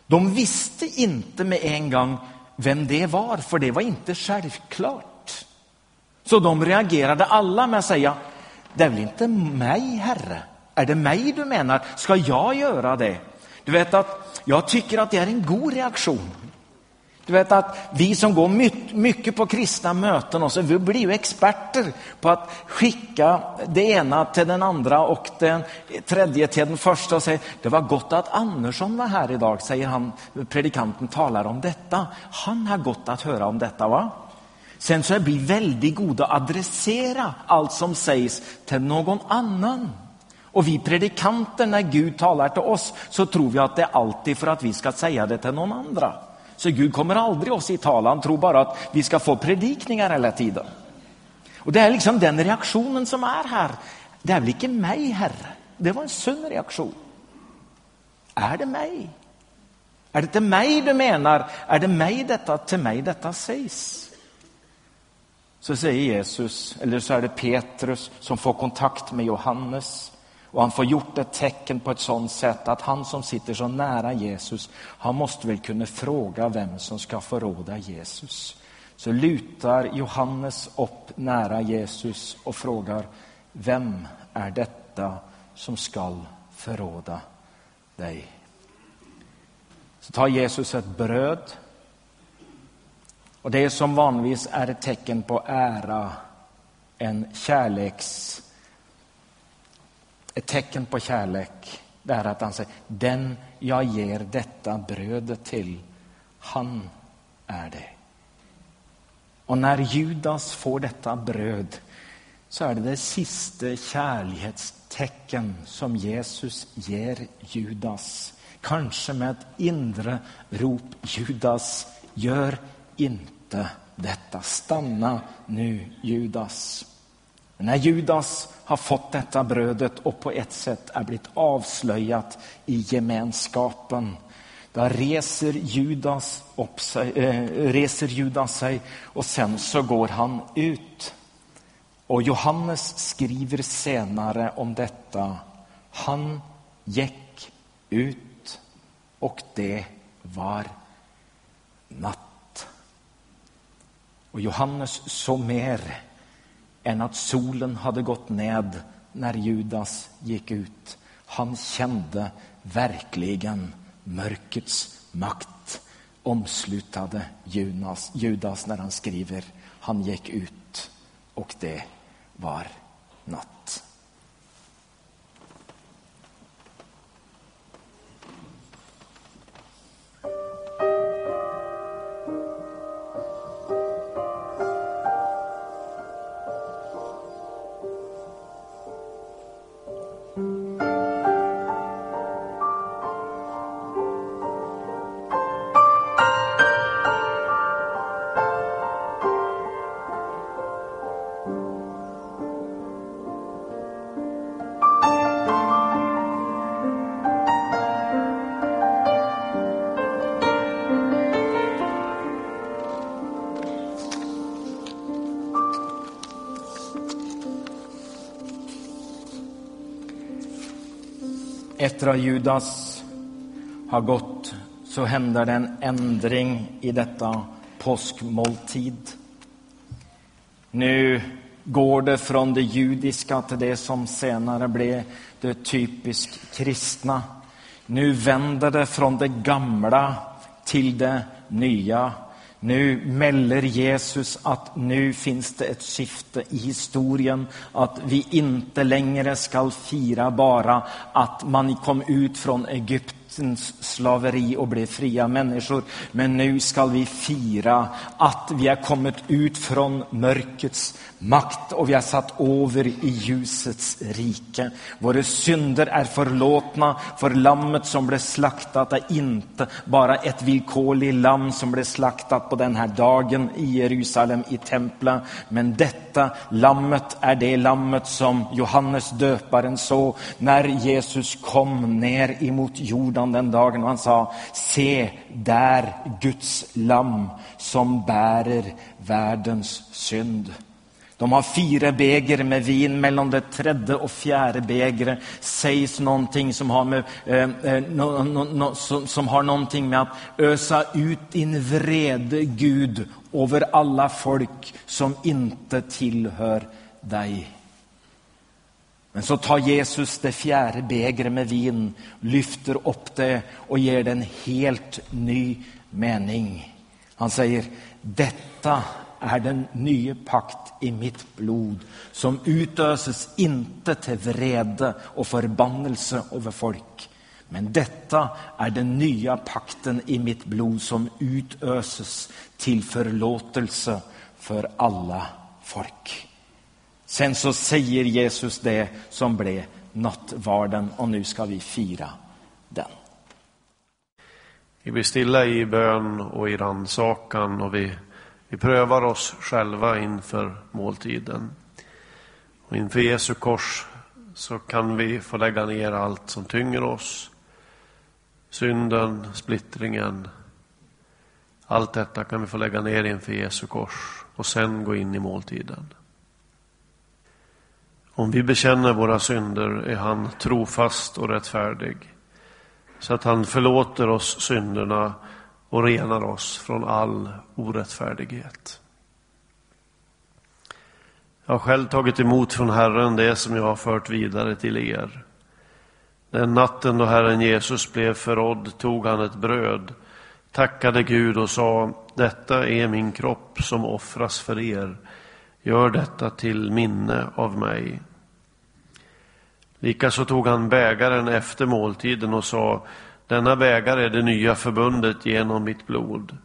De visste inte med en gång vem det var, för det var inte självklart. Så de reagerade alla med att säga, det är väl inte mig, Herre? Är det mig du menar? Ska jag göra det? Du vet att jag tycker att det är en god reaktion. Du vet att vi som går mycket på kristna möten och så, vi blir ju experter på att skicka det ena till den andra och den tredje till den första och säga det var gott att Andersson var här idag, säger han, predikanten talar om detta. Han har gott att höra om detta va? Sen så är vi väldigt goda att adressera allt som sägs till någon annan. Och vi predikanter, när Gud talar till oss, så tror vi att det är alltid för att vi ska säga det till någon andra. Så Gud kommer aldrig oss i tal, han tror bara att vi ska få predikningar hela tiden. Och det är liksom den reaktionen som är här. Det är väl inte mig, Herre? Det var en sund reaktion. Är det mig? Är det till mig du menar? Är det mig detta, till mig detta sägs? Så säger Jesus, eller så är det Petrus som får kontakt med Johannes. Och han får gjort ett tecken på ett sådant sätt att han som sitter så nära Jesus, han måste väl kunna fråga vem som ska förråda Jesus. Så lutar Johannes upp nära Jesus och frågar, vem är detta som skall förråda dig? Så tar Jesus ett bröd och det som vanligtvis är ett tecken på ära, en kärleks ett tecken på kärlek det är att han säger den jag ger detta brödet till, han är det. Och när Judas får detta bröd så är det det sista kärlekstecken som Jesus ger Judas. Kanske med ett inre rop, Judas, gör inte detta. Stanna nu, Judas. När Judas har fått detta brödet och på ett sätt är blivit avslöjat i gemenskapen, då reser Judas, upp sig, äh, reser Judas sig och sen så går han ut. Och Johannes skriver senare om detta. Han gick ut och det var natt. Och Johannes såg mer än att solen hade gått ned när Judas gick ut. Han kände verkligen mörkrets makt omslutade Judas, Judas när han skriver han gick ut och det var natt. Efter att Judas har gått så händer det en ändring i detta påskmåltid. Nu går det från det judiska till det som senare blev det typiskt kristna. Nu vänder det från det gamla till det nya. Nu mäller Jesus att nu finns det ett skifte i historien, att vi inte längre ska fira bara att man kom ut från Egypten slaveri och blev fria människor. Men nu ska vi fira att vi har kommit ut från mörkrets makt och vi har satt över i ljusets rike. Våra synder är förlåtna för lammet som blev slaktat är inte bara ett villkorligt lamm som blev slaktat på den här dagen i Jerusalem i templet. Men detta lammet är det lammet som Johannes döparen såg när Jesus kom ner emot jorden han den dagen och han sa, se där Guds lamm som bärer världens synd. De har fyra beger med vin, mellan det tredje och fjärde begret sägs någonting som har, med, eh, eh no, no, no, som, som har någonting med att ösa ut din vrede, Gud, över alla folk som inte tillhör dig. Men så tar Jesus det fjärde bägret med vin, lyfter upp det och ger det en helt ny mening. Han säger, detta är den nya pakt i mitt blod som utöses inte till vrede och förbannelse över folk. Men detta är den nya pakten i mitt blod som utöses till förlåtelse för alla folk. Sen så säger Jesus det som blev nattvarden och nu ska vi fira den. Vi blir stilla i bön och i rannsakan och vi, vi prövar oss själva inför måltiden. Och inför Jesu kors så kan vi få lägga ner allt som tynger oss. Synden, splittringen. Allt detta kan vi få lägga ner inför Jesu kors och sen gå in i måltiden. Om vi bekänner våra synder är han trofast och rättfärdig så att han förlåter oss synderna och renar oss från all orättfärdighet. Jag har själv tagit emot från Herren det som jag har fört vidare till er. Den natten då Herren Jesus blev förrådd tog han ett bröd, tackade Gud och sa, detta är min kropp som offras för er. Gör detta till minne av mig. Likaså tog han bägaren efter måltiden och sa, denna bägare är det nya förbundet genom mitt blod.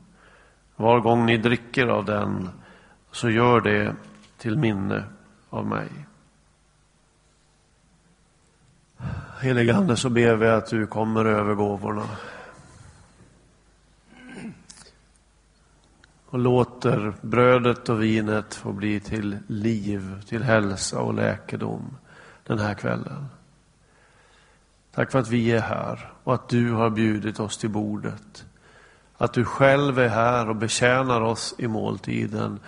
Var gång ni dricker av den, så gör det till minne av mig. Helige Ande, så ber vi att du kommer över gåvorna. Och låter brödet och vinet få bli till liv, till hälsa och läkedom den här kvällen. Tack för att vi är här och att du har bjudit oss till bordet. Att du själv är här och betjänar oss i måltiden.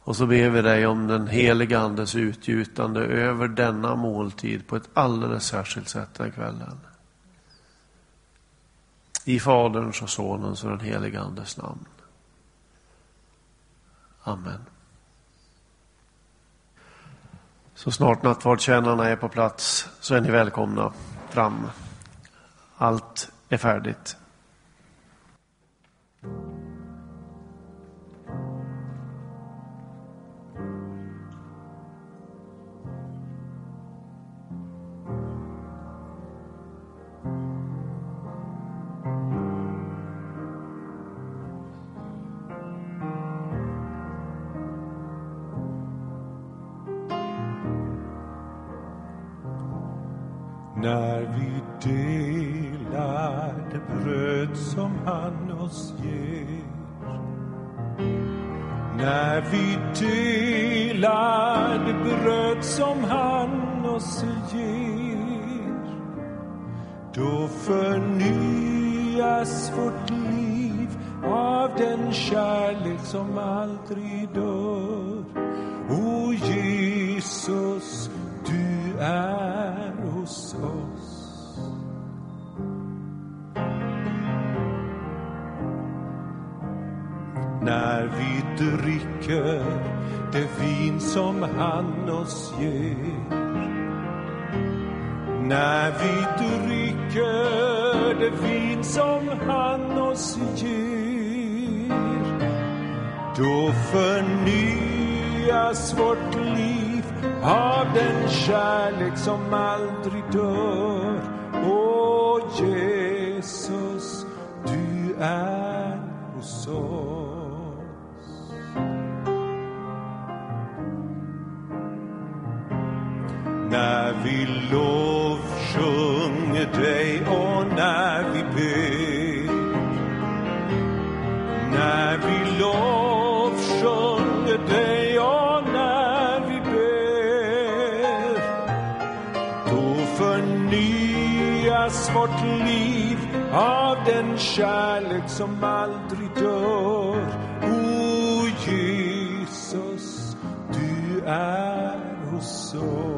Och så ber vi dig om den heliga Andes utgjutande över denna måltid på ett alldeles särskilt sätt den kvällen. I Faderns och Sonens och den helige Andes namn. Amen. Så snart nattvardstjänarna är på plats så är ni välkomna fram. Allt är färdigt. Som han oss ger. När vi delar det bröd som han oss ger Då förnyas vårt liv av den kärlek som aldrig dör. O Jesus, du är hos oss. Dricker det vin som han oss ger När vi dricker det vin som han oss ger Då förnyas vårt liv av den kärlek som aldrig dör. Åh Jesus, du är hos oss. När vi lovsjunger dig och när vi ber. När vi lovsjunger dig och när vi ber. Då förnyas vårt liv av den kärlek som aldrig dör. O Jesus, du är hos oss.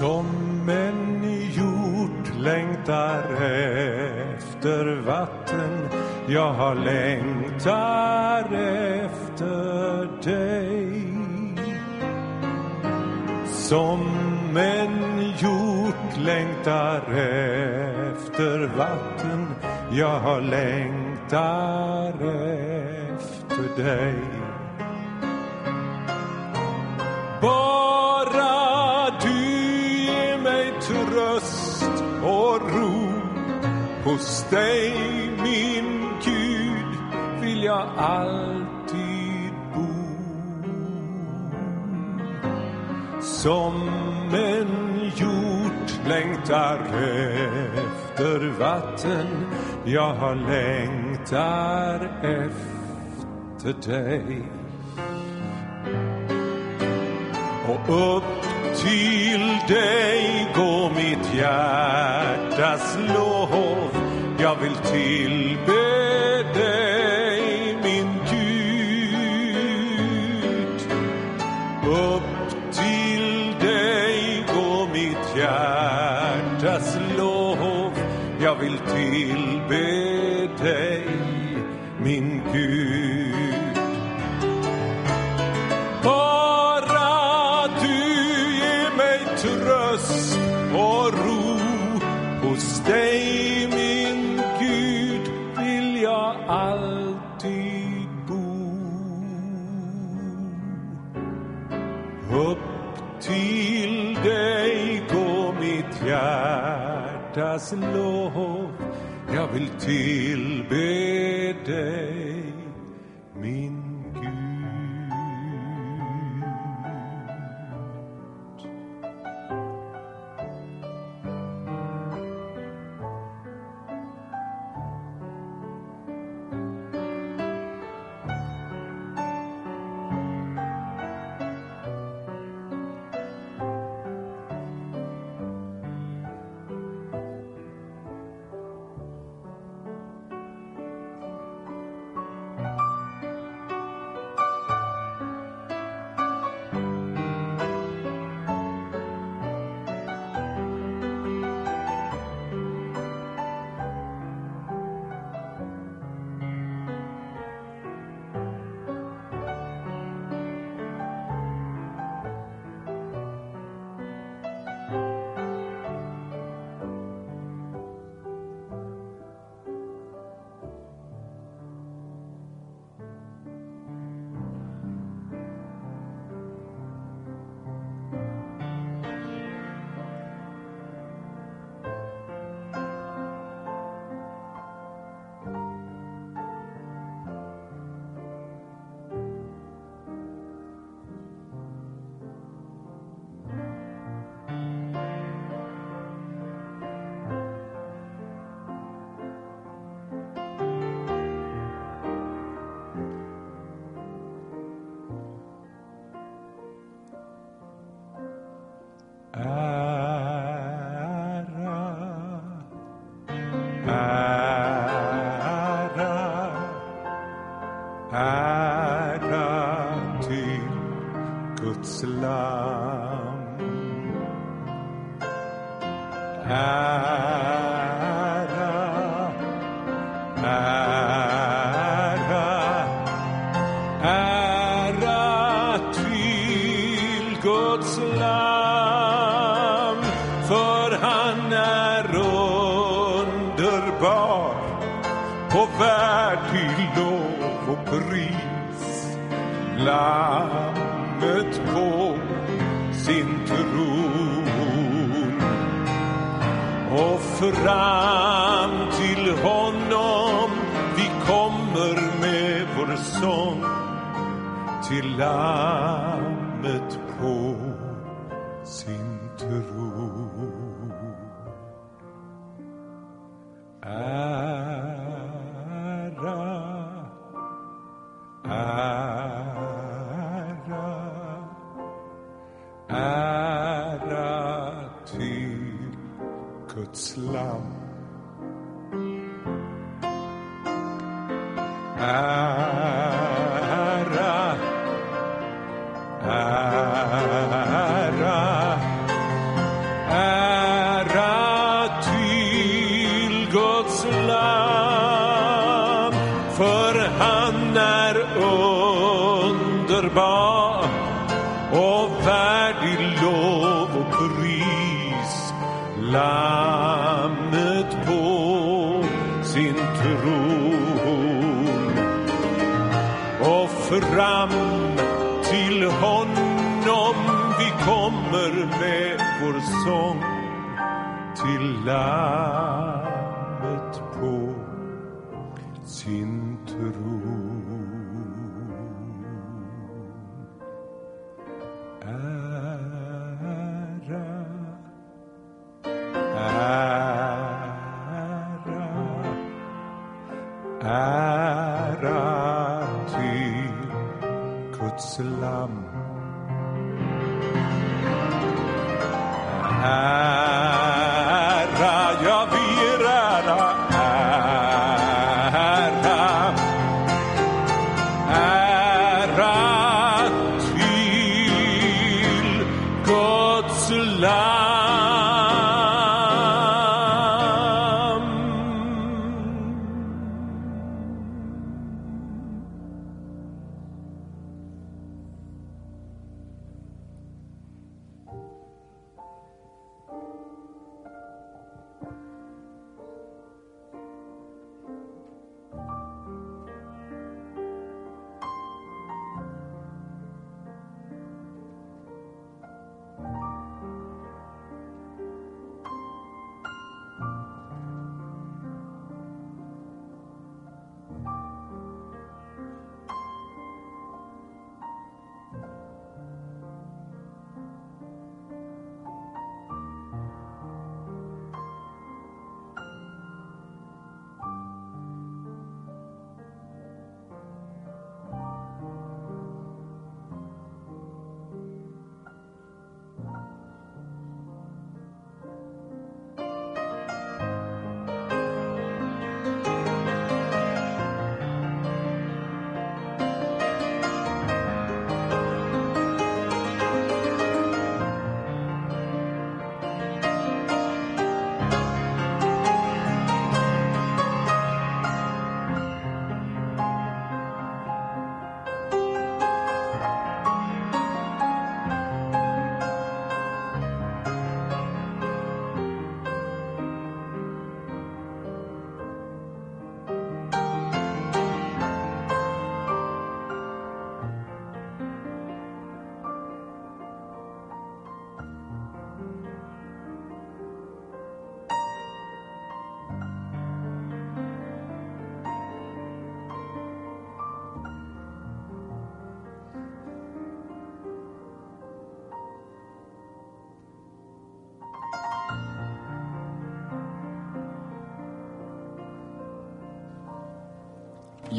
Som en hjort längtar efter vatten Jag har längtar efter dig. Som en hjort längtar efter vatten Jag har längtar efter dig. Hos dig, min Gud, vill jag alltid bo. Som en hjort längtar efter vatten Jag har längtar efter dig. Och upp till dig går mitt hjärtas lov. Jag vill tillbe hjärtas lov. Jag vill tillbe dig,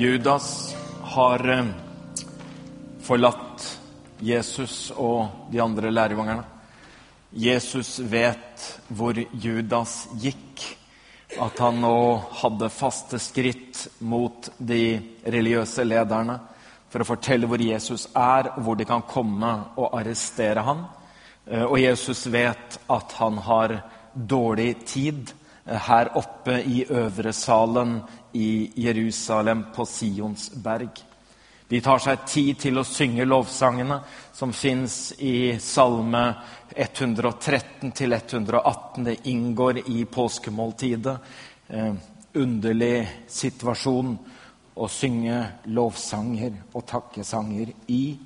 Judas har eh, forlatt Jesus og de andre lärjungarna. Jesus vet hvor Judas gikk, at han nå hadde faste skritt mot de religiøse lederne for å fortelle hvor Jesus er, og hvor de kan komme og arrestere ham. Och eh, Og Jesus vet at han har dårlig tid här uppe i övre salen i Jerusalem på Sions berg. De tar seg tid till att synge lovsangene som finns i Salme 113 till 118. Det ingår i påskemåltidet. Eh, underlig situation å synge lovsanger och takkesanger i.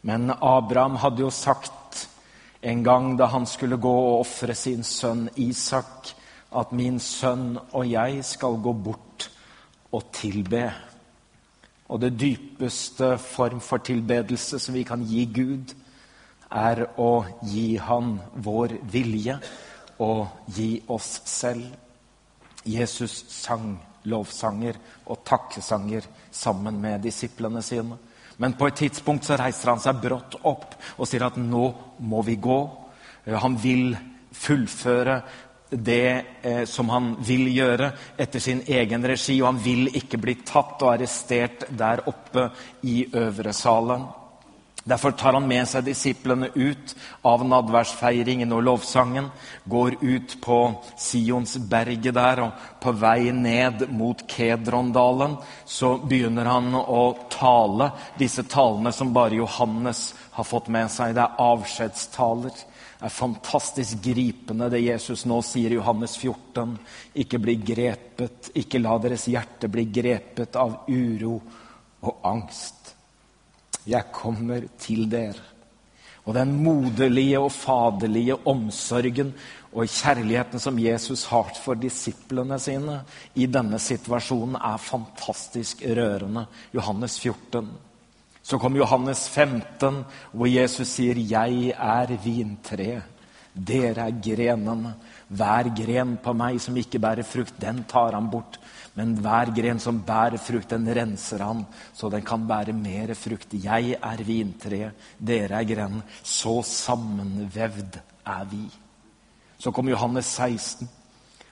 Men Abraham hade ju sagt en gång då han skulle gå och offra sin son Isak, att min son och jag ska gå bort och tillbe. Och det djupaste form för tillbedelse som vi kan ge Gud, är att ge Han vår vilja och ge oss själva. Jesus sang lovsanger och tacksanger sammen med disiplene sine. Men på et tidspunkt så reiser han seg brått opp og sier at nå må vi gå. Eh, han vil fullføre det eh, som han vil gjøre etter sin egen regi, og han vil ikke bli tatt og arrestert der oppe i øvre salen. Derfor tar han med seg disiplene ut av nadværsfeiringen og lovsangen, går ut på Sionsberget der, og på vei ned mot Kedrondalen så begynner han å tale disse talene som bare Johannes har fått med seg. Det er avskjedstaler. Det er fantastisk gripende det Jesus nå sier i Johannes 14. Ikke bli grepet, ikke la deres hjerte bli grepet av uro og angst. Jeg kommer til dere. Og den moderlige og faderlige omsorgen og kjærligheten som Jesus har for disiplene sine i denne situasjonen, er fantastisk rørende. Johannes 14. Så kom Johannes 15, hvor Jesus sier, 'Jeg er vintreet, dere er grenene.' Hver gren på meg som ikke bærer frukt, den tar han bort. Men hver gren som bærer frukt, den renser han, så den kan bære mer frukt. Jeg er vintreet, dere er grenen. Så sammenvevd er vi. Så kommer Johannes 16,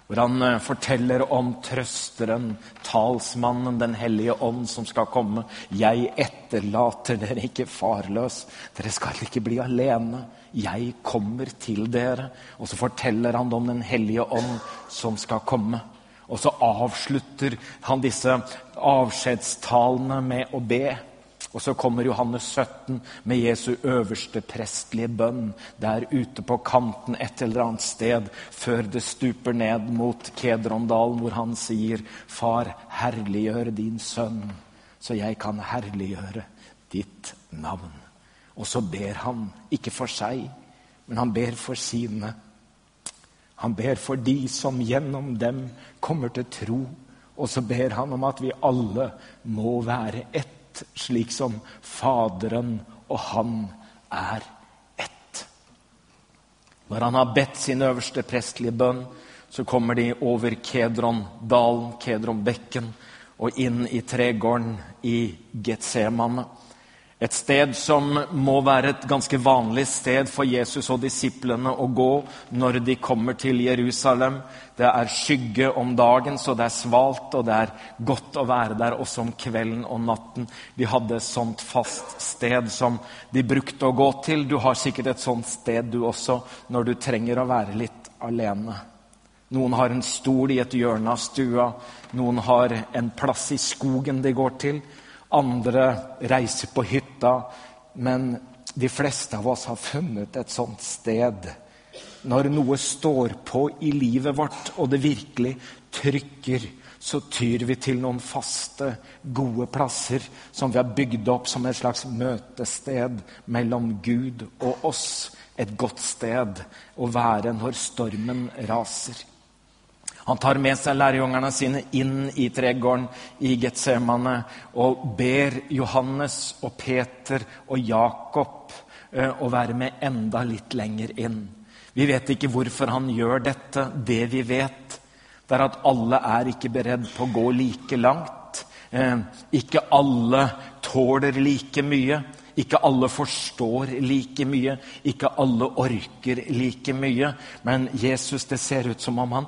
hvor han berättar forteller om trøsteren, talsmannen, Den hellige ånd, som skal komme. Jeg etterlater dere ikke farløs. Dere skal ikke bli alene. Jeg kommer til dere. Og så forteller han om Den hellige ånd som skal komme. Og så avslutter han disse avskjedstalene med å be. Og så kommer Johannes 17 med Jesu øverste prestlige bønn der ute på kanten et eller annet sted før det stuper ned mot Kedrondalen, hvor han sier, 'Far, herliggjør din sønn, så jeg kan herliggjøre ditt navn'. Og så ber han, ikke for seg, men han ber for sine. Han ber for de som gjennom dem kommer til tro. Og så ber han om at vi alle må være ett, slik som Faderen og han er ett. Når han har bedt sin øverste prestelige bønn, så kommer de over Kedron-dalen, Kedron-bekken, og inn i tregården i Getsemane. Et sted som må være et ganske vanlig sted for Jesus og disiplene å gå når de kommer til Jerusalem. Det er skygge om dagen, så det er svalt, og det er godt å være der også om kvelden og natten. De hadde et sånt fast sted som de brukte å gå til. Du har sikkert et sånt sted du også, når du trenger å være litt alene. Noen har en stol i et hjørne av stua, noen har en plass i skogen de går til. Andra reiser på hytta. Men de fleste av oss har funnet et sånt sted. Når noe står på i livet vårt, og det virkelig trykker, så tyr vi til noen faste, gode plasser som vi har bygd opp som et slags møtested mellom Gud og oss. Et godt sted å være når stormen raser. Han tar med sig lärjungarna sina in i trädgården i Getsemane och ber Johannes och Peter och Jakob eh, att vara med ända lite längre in. Vi vet inte varför han gör detta, Det vi vet, är att alla är inte beredda på att gå lika långt. Eh, inte alla tåler lika mycket. Ikke alle forstår like mye, ikke alle orker like mye. Men Jesus, det ser ut som om han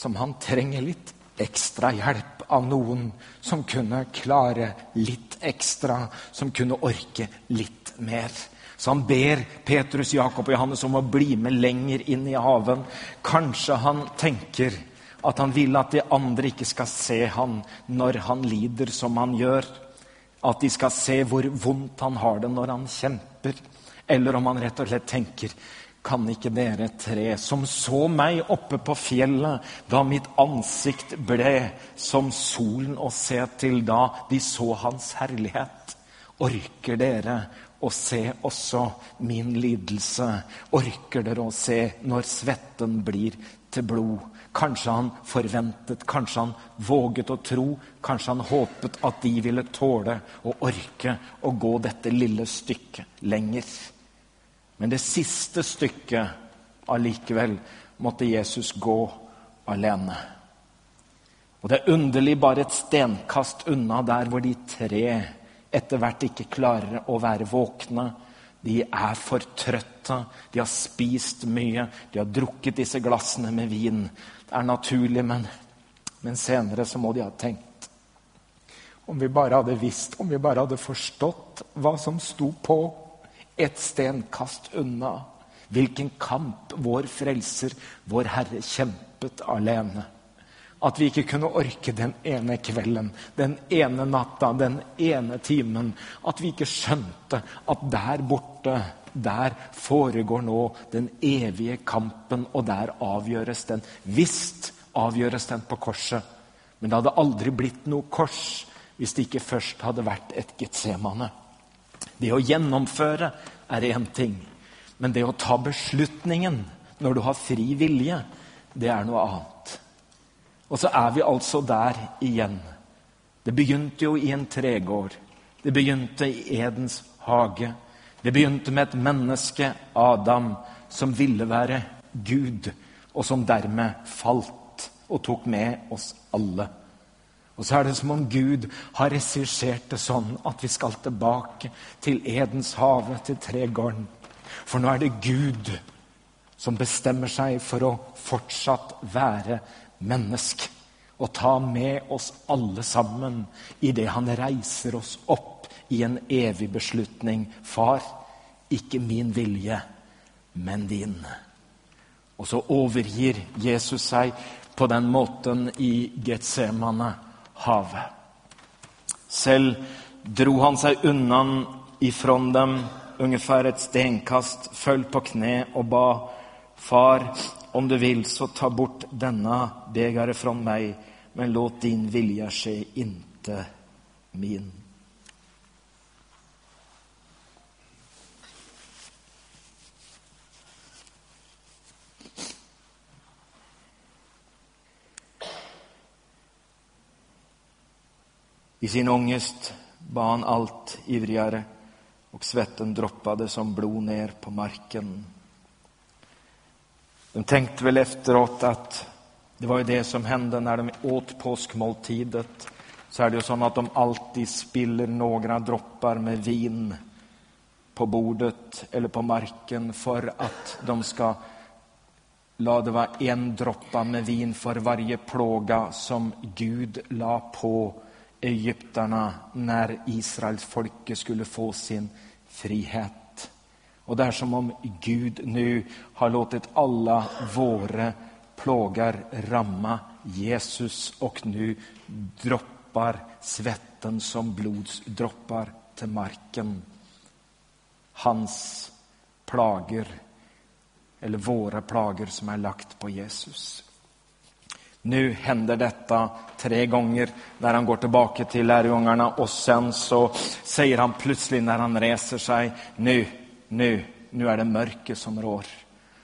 som han trenger litt ekstra hjelp av noen som kunne klare litt ekstra, som kunne orke litt mer. Så han ber Petrus, Jakob og Johannes om å bli med lenger inn i haven. Kanskje han tenker at han vil at de andre ikke skal se han når han lider som han gjør. At de skal se hvor vondt han har det når han kjemper. Eller om han rett og slett tenker kan ikke dere tre, som så meg oppe på fjellet da mitt ansikt ble som solen å se til da de så hans herlighet, orker dere å se også min lidelse? Orker dere å se når svetten blir til blod? Kanskje han forventet, kanskje han våget å tro, kanskje han håpet at de ville tåle og orke å gå dette lille stykket lenger. Men det siste stykket allikevel måtte Jesus gå alene. Og det er underlig bare et stenkast unna der hvor de tre etter hvert ikke klarer å være våkne. De er for trøtte, de har spist mye, de har drukket disse glassene med vin. Det er naturlig, men, men senere så må de ha tenkt. Om vi bara hade visst, om vi bara hade förstått vad som stod på ett stenkast undan. Vilken kamp vår frälser, vår Herre, kämpet alene. Att vi inte kunde orka den ena kvällen, den ena natten, den ena timmen. Att vi inte skönte att där borta, där föregår nu den eviga kampen och där avgörs den. Visst avgörs den på korset, men det hade aldrig blivit något kors om det inte först hade varit ett Getsemane. Det att genomföra är en ting, men det att ta beslutningen när du har fri vilja, det är något annat. Och så är vi alltså där igen. Det begynte ju i en trädgård. Det begynte i Edens hage. Det begynte med et människa, Adam, som ville vara Gud och som därmed falt och tog med oss alla. Och så är det som om Gud har regisserat det så att vi ska tillbaka till Edens hav, till trädgården. För nu är det Gud som bestämmer sig för att fortsatt vara människa och ta med oss allesammen i det han reiser oss upp i en evig beslutning. Far, icke min vilja, men din. Och så överger Jesus sig på den måten i Getsemane havet. Själv drog han sig undan ifrån dem ungefär ett stenkast, föll på knä och bad Far, om du vill så ta bort denna bägare från mig, men låt din vilja ske, inte min. I sin ångest bad han allt ivrigare och svetten droppade som blod ner på marken. De tänkte väl efteråt att det var ju det som hände när de åt påskmåltidet. Så är det ju så att de alltid spiller några droppar med vin på bordet eller på marken för att de ska la det vara en droppa med vin för varje plåga som Gud la på egyptarna när Israels folke skulle få sin frihet. Och det är som om Gud nu har låtit alla våra plågar ramma Jesus och nu droppar svetten som blodsdroppar till marken. Hans plager, eller våra plager som är lagt på Jesus. Nu händer detta tre gånger när han går tillbaka till lärjungarna och sen så säger han plötsligt när han reser sig, nu nu, nu är det mörker som rår.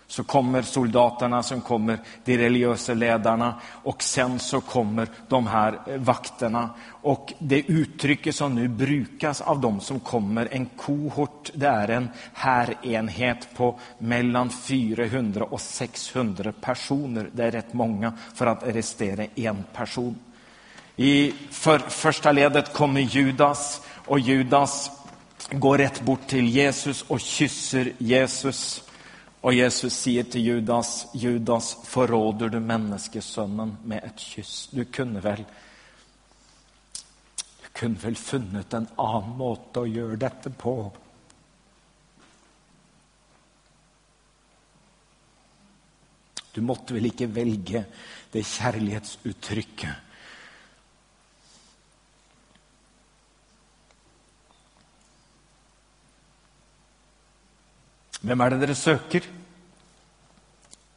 Så kommer soldaterna, som kommer de religiösa ledarna och sen så kommer de här eh, vakterna. Och det uttrycket som nu brukas av de som kommer, en kohort, det är en härenhet på mellan 400 och 600 personer. Det är rätt många för att arrestera en person. I för, första ledet kommer Judas och Judas går rätt bort till Jesus och kysser Jesus. Och Jesus säger till Judas, Judas, förråder du människosonen med ett kyss? Du kunde väl du kunde väl funnit en annan måte att göra detta på? Du måtte väl inte välja det kärleksuttrycket Vem är det ni söker?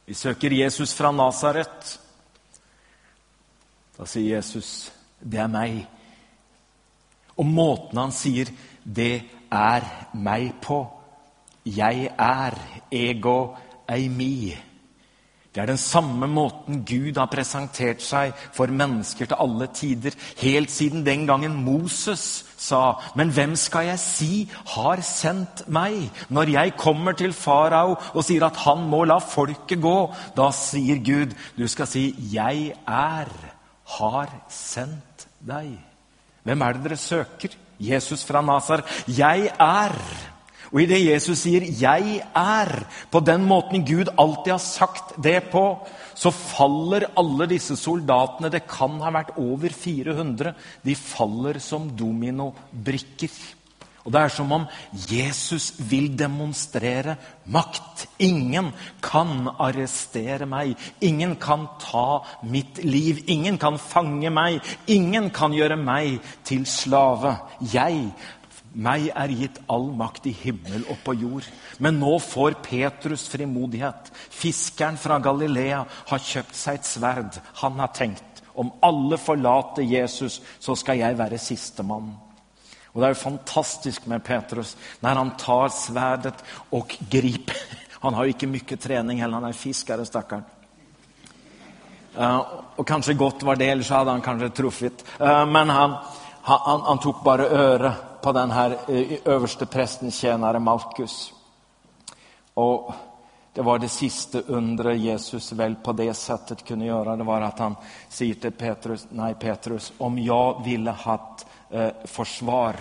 Vi söker Jesus från Nasaret. Då säger Jesus, det är mig. Och måten han säger, det är mig på. Jag är ego eimi. Det är den samma måten Gud har presenterat sig för människor til alla tider, helt sedan den gången Moses sa, men vem ska jag si har sänt mig? När jag kommer till farao och säger att han må la folket gå, då säger Gud, du ska si, jag är, har sänt dig. Vem är det ni söker? Jesus från Nazar. Jag är. Och i det Jesus säger jag är, på den måten Gud alltid har sagt det på, så faller alla dessa soldaterna, det kan ha varit över 400, de faller som dominobrickor. Och det är som om Jesus vill demonstrera makt. Ingen kan arrestera mig, ingen kan ta mitt liv, ingen kan fånga mig, ingen kan göra mig till slave. Jag mig er gitt all makt i himmel och på jord. Men nu får Petrus frimodighet. Fiskaren från Galilea har köpt sig ett svärd. Han har tänkt, om alla forlater Jesus så ska jag vara siste man. Och det är fantastiskt med Petrus när han tar svärdet och griper. (laughs) Han har jo inte mycket träning heller, han är fiskare stakkaren. Eh, uh, och kanske godt var det, eller så hade han kanske truffet. Uh, men han, han, han, tog bara øret på den här eh, översteprästens överste tjänare Malkus. Och det var det sista undre Jesus väl på det sättet kunde göra. Det var att han säger till Petrus, nej Petrus, om jag ville haft eh, försvar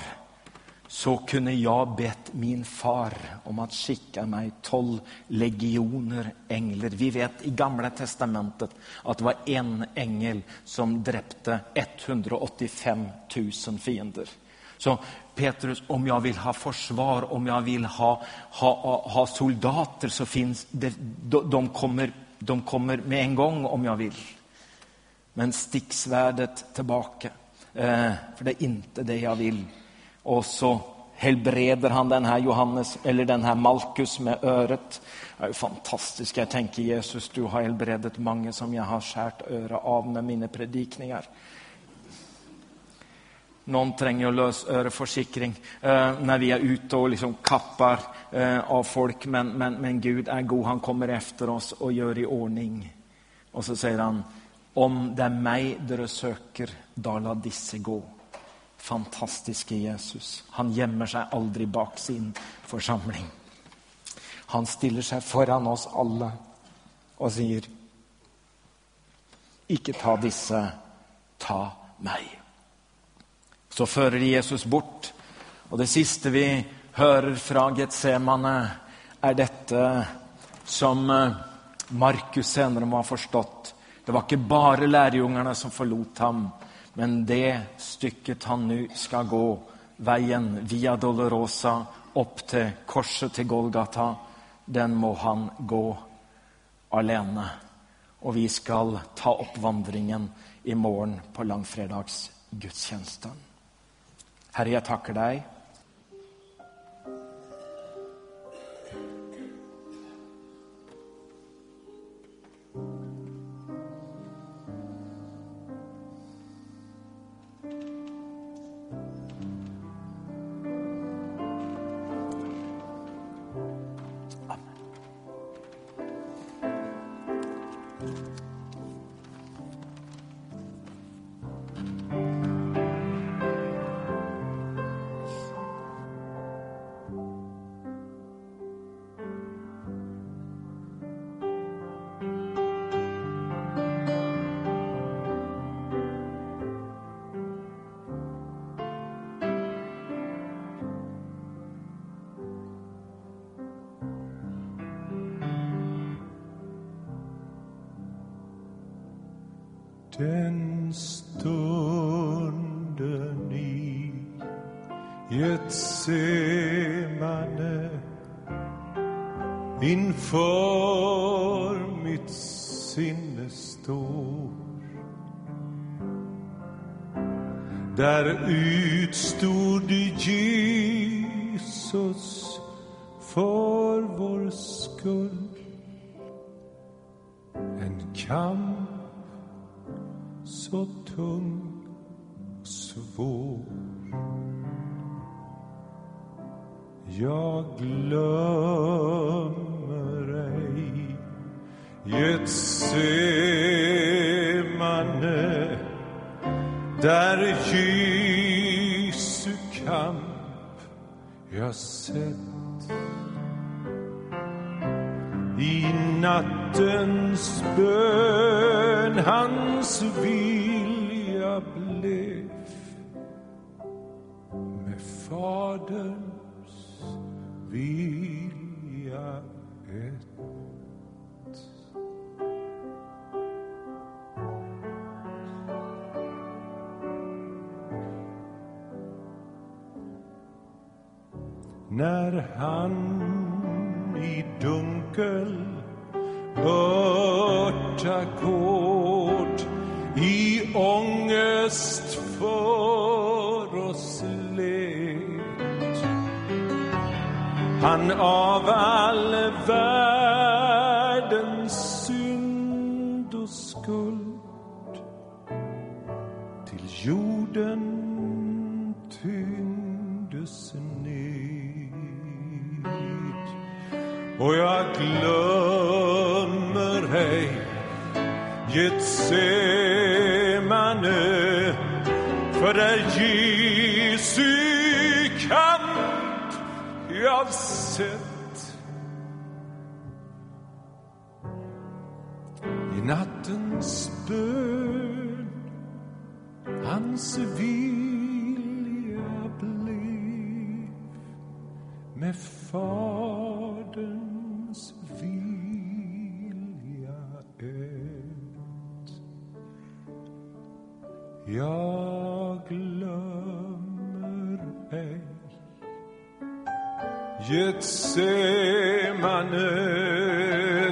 så kunde jag bett min far om att skicka mig tolv legioner änglar. Vi vet i Gamla testamentet att det var en ängel som dräpte 185 000 fiender. Så Petrus, om jag vill ha försvar, om jag vill ha, ha, ha soldater så finns det, de, kommer, de kommer med en gång om jag vill. Men sticksvärdet tillbaka. Eh, för det är inte det jag vill. Och så helbreder han den här Johannes, eller den här Malkus med öret. Det är fantastiskt. Jag tänker Jesus, du har helbredet många som jag har skärt öra av med mina predikningar. Någon tränger lösöreförsäkring eh, eh, när vi är ute och liksom kappar eh, av folk. Men, men, men Gud är god, han kommer efter oss och gör i ordning. Och så säger han, om det är mig dere söker, då la disse gå. Fantastiske Jesus. Han gömmer sig aldrig bak sin församling. Han ställer sig föran oss alla och säger, icke ta disse, ta mig. Så för Jesus bort. Och det sista vi hör från Getsemane är detta som eh, Markus senare må ha förstått det var inte bara lärjungarna som förlot ham, men det stycket han nu ska gå, vägen via Dolorosa upp till korset till Golgata, den må han gå alene. Och vi ska ta upp vandringen imorgon på långfredagsgudstjänsten. Herre, jag tackar dig Den stunden i Getsemane. Inför mitt sinne står. Där utstod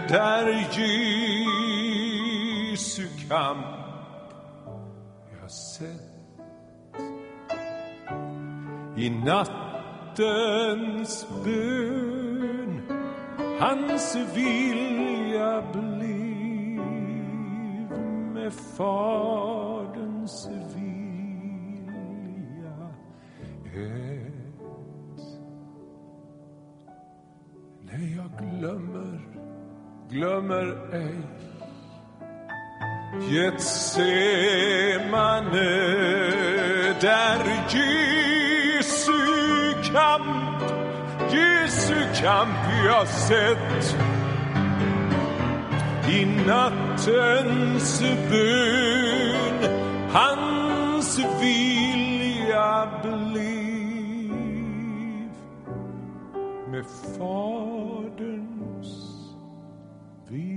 där Jesu kamp jag sett i nattens bön hans vilja blev med Faderns vilja ett. När jag glömmer, glömmer ej Getsemane där Jesu kamp, Jesu kamp jag sett. I nattens bön hans vilja blev. Med far vilja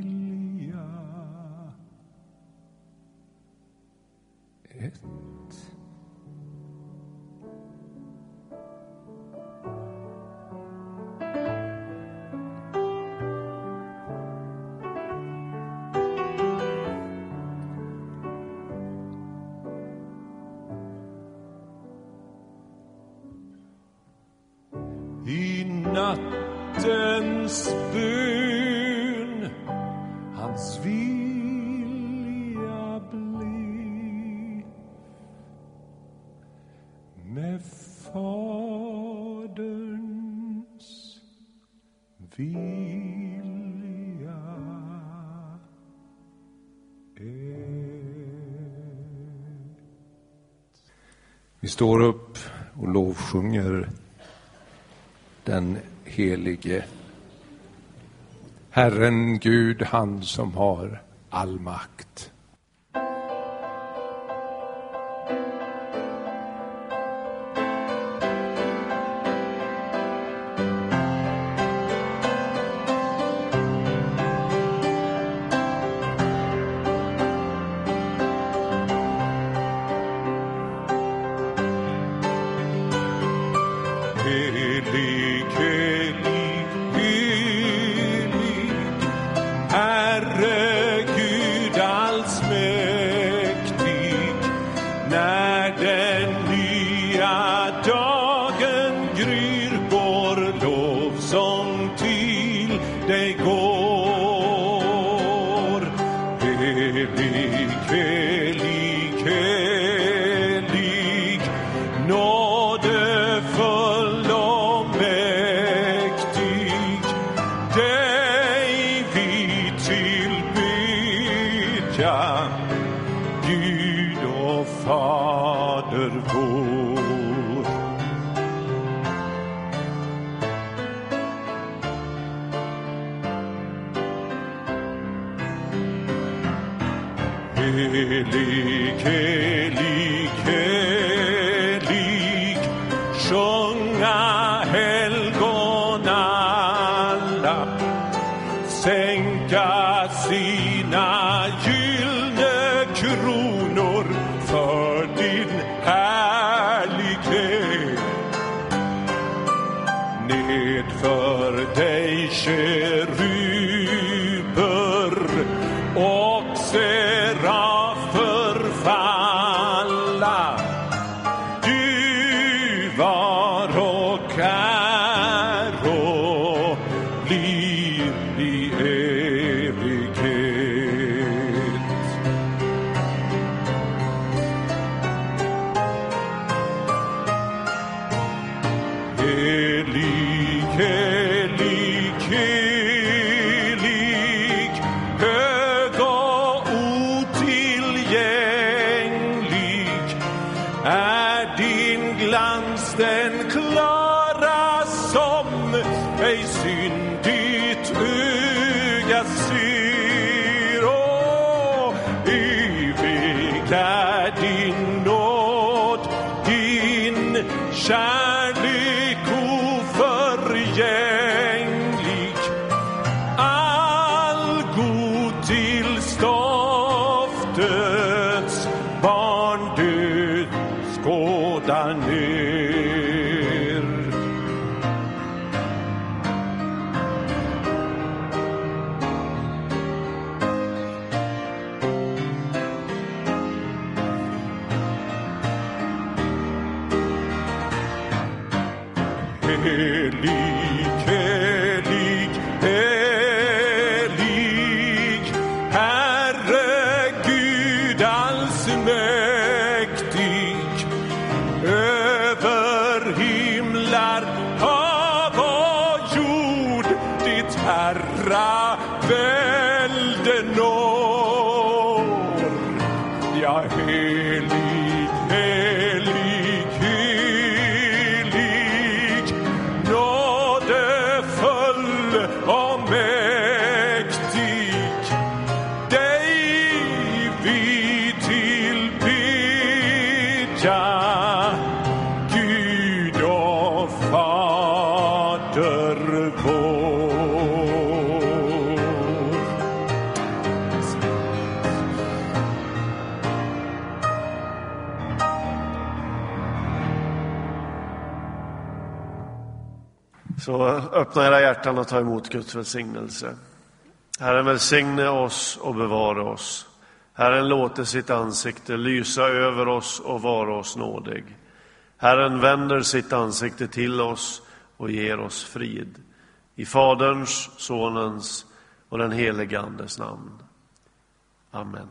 står upp och lovsjunger den helige. Herren Gud, han som har all makt. Helig, helig, öppna era hjärtan och ta emot Guds välsignelse. Herren välsigne oss och bevara oss. Herren låter sitt ansikte lysa över oss och vara oss nådig. Herren vänder sitt ansikte till oss och ger oss frid. I Faderns, Sonens och den helige Andes namn. Amen.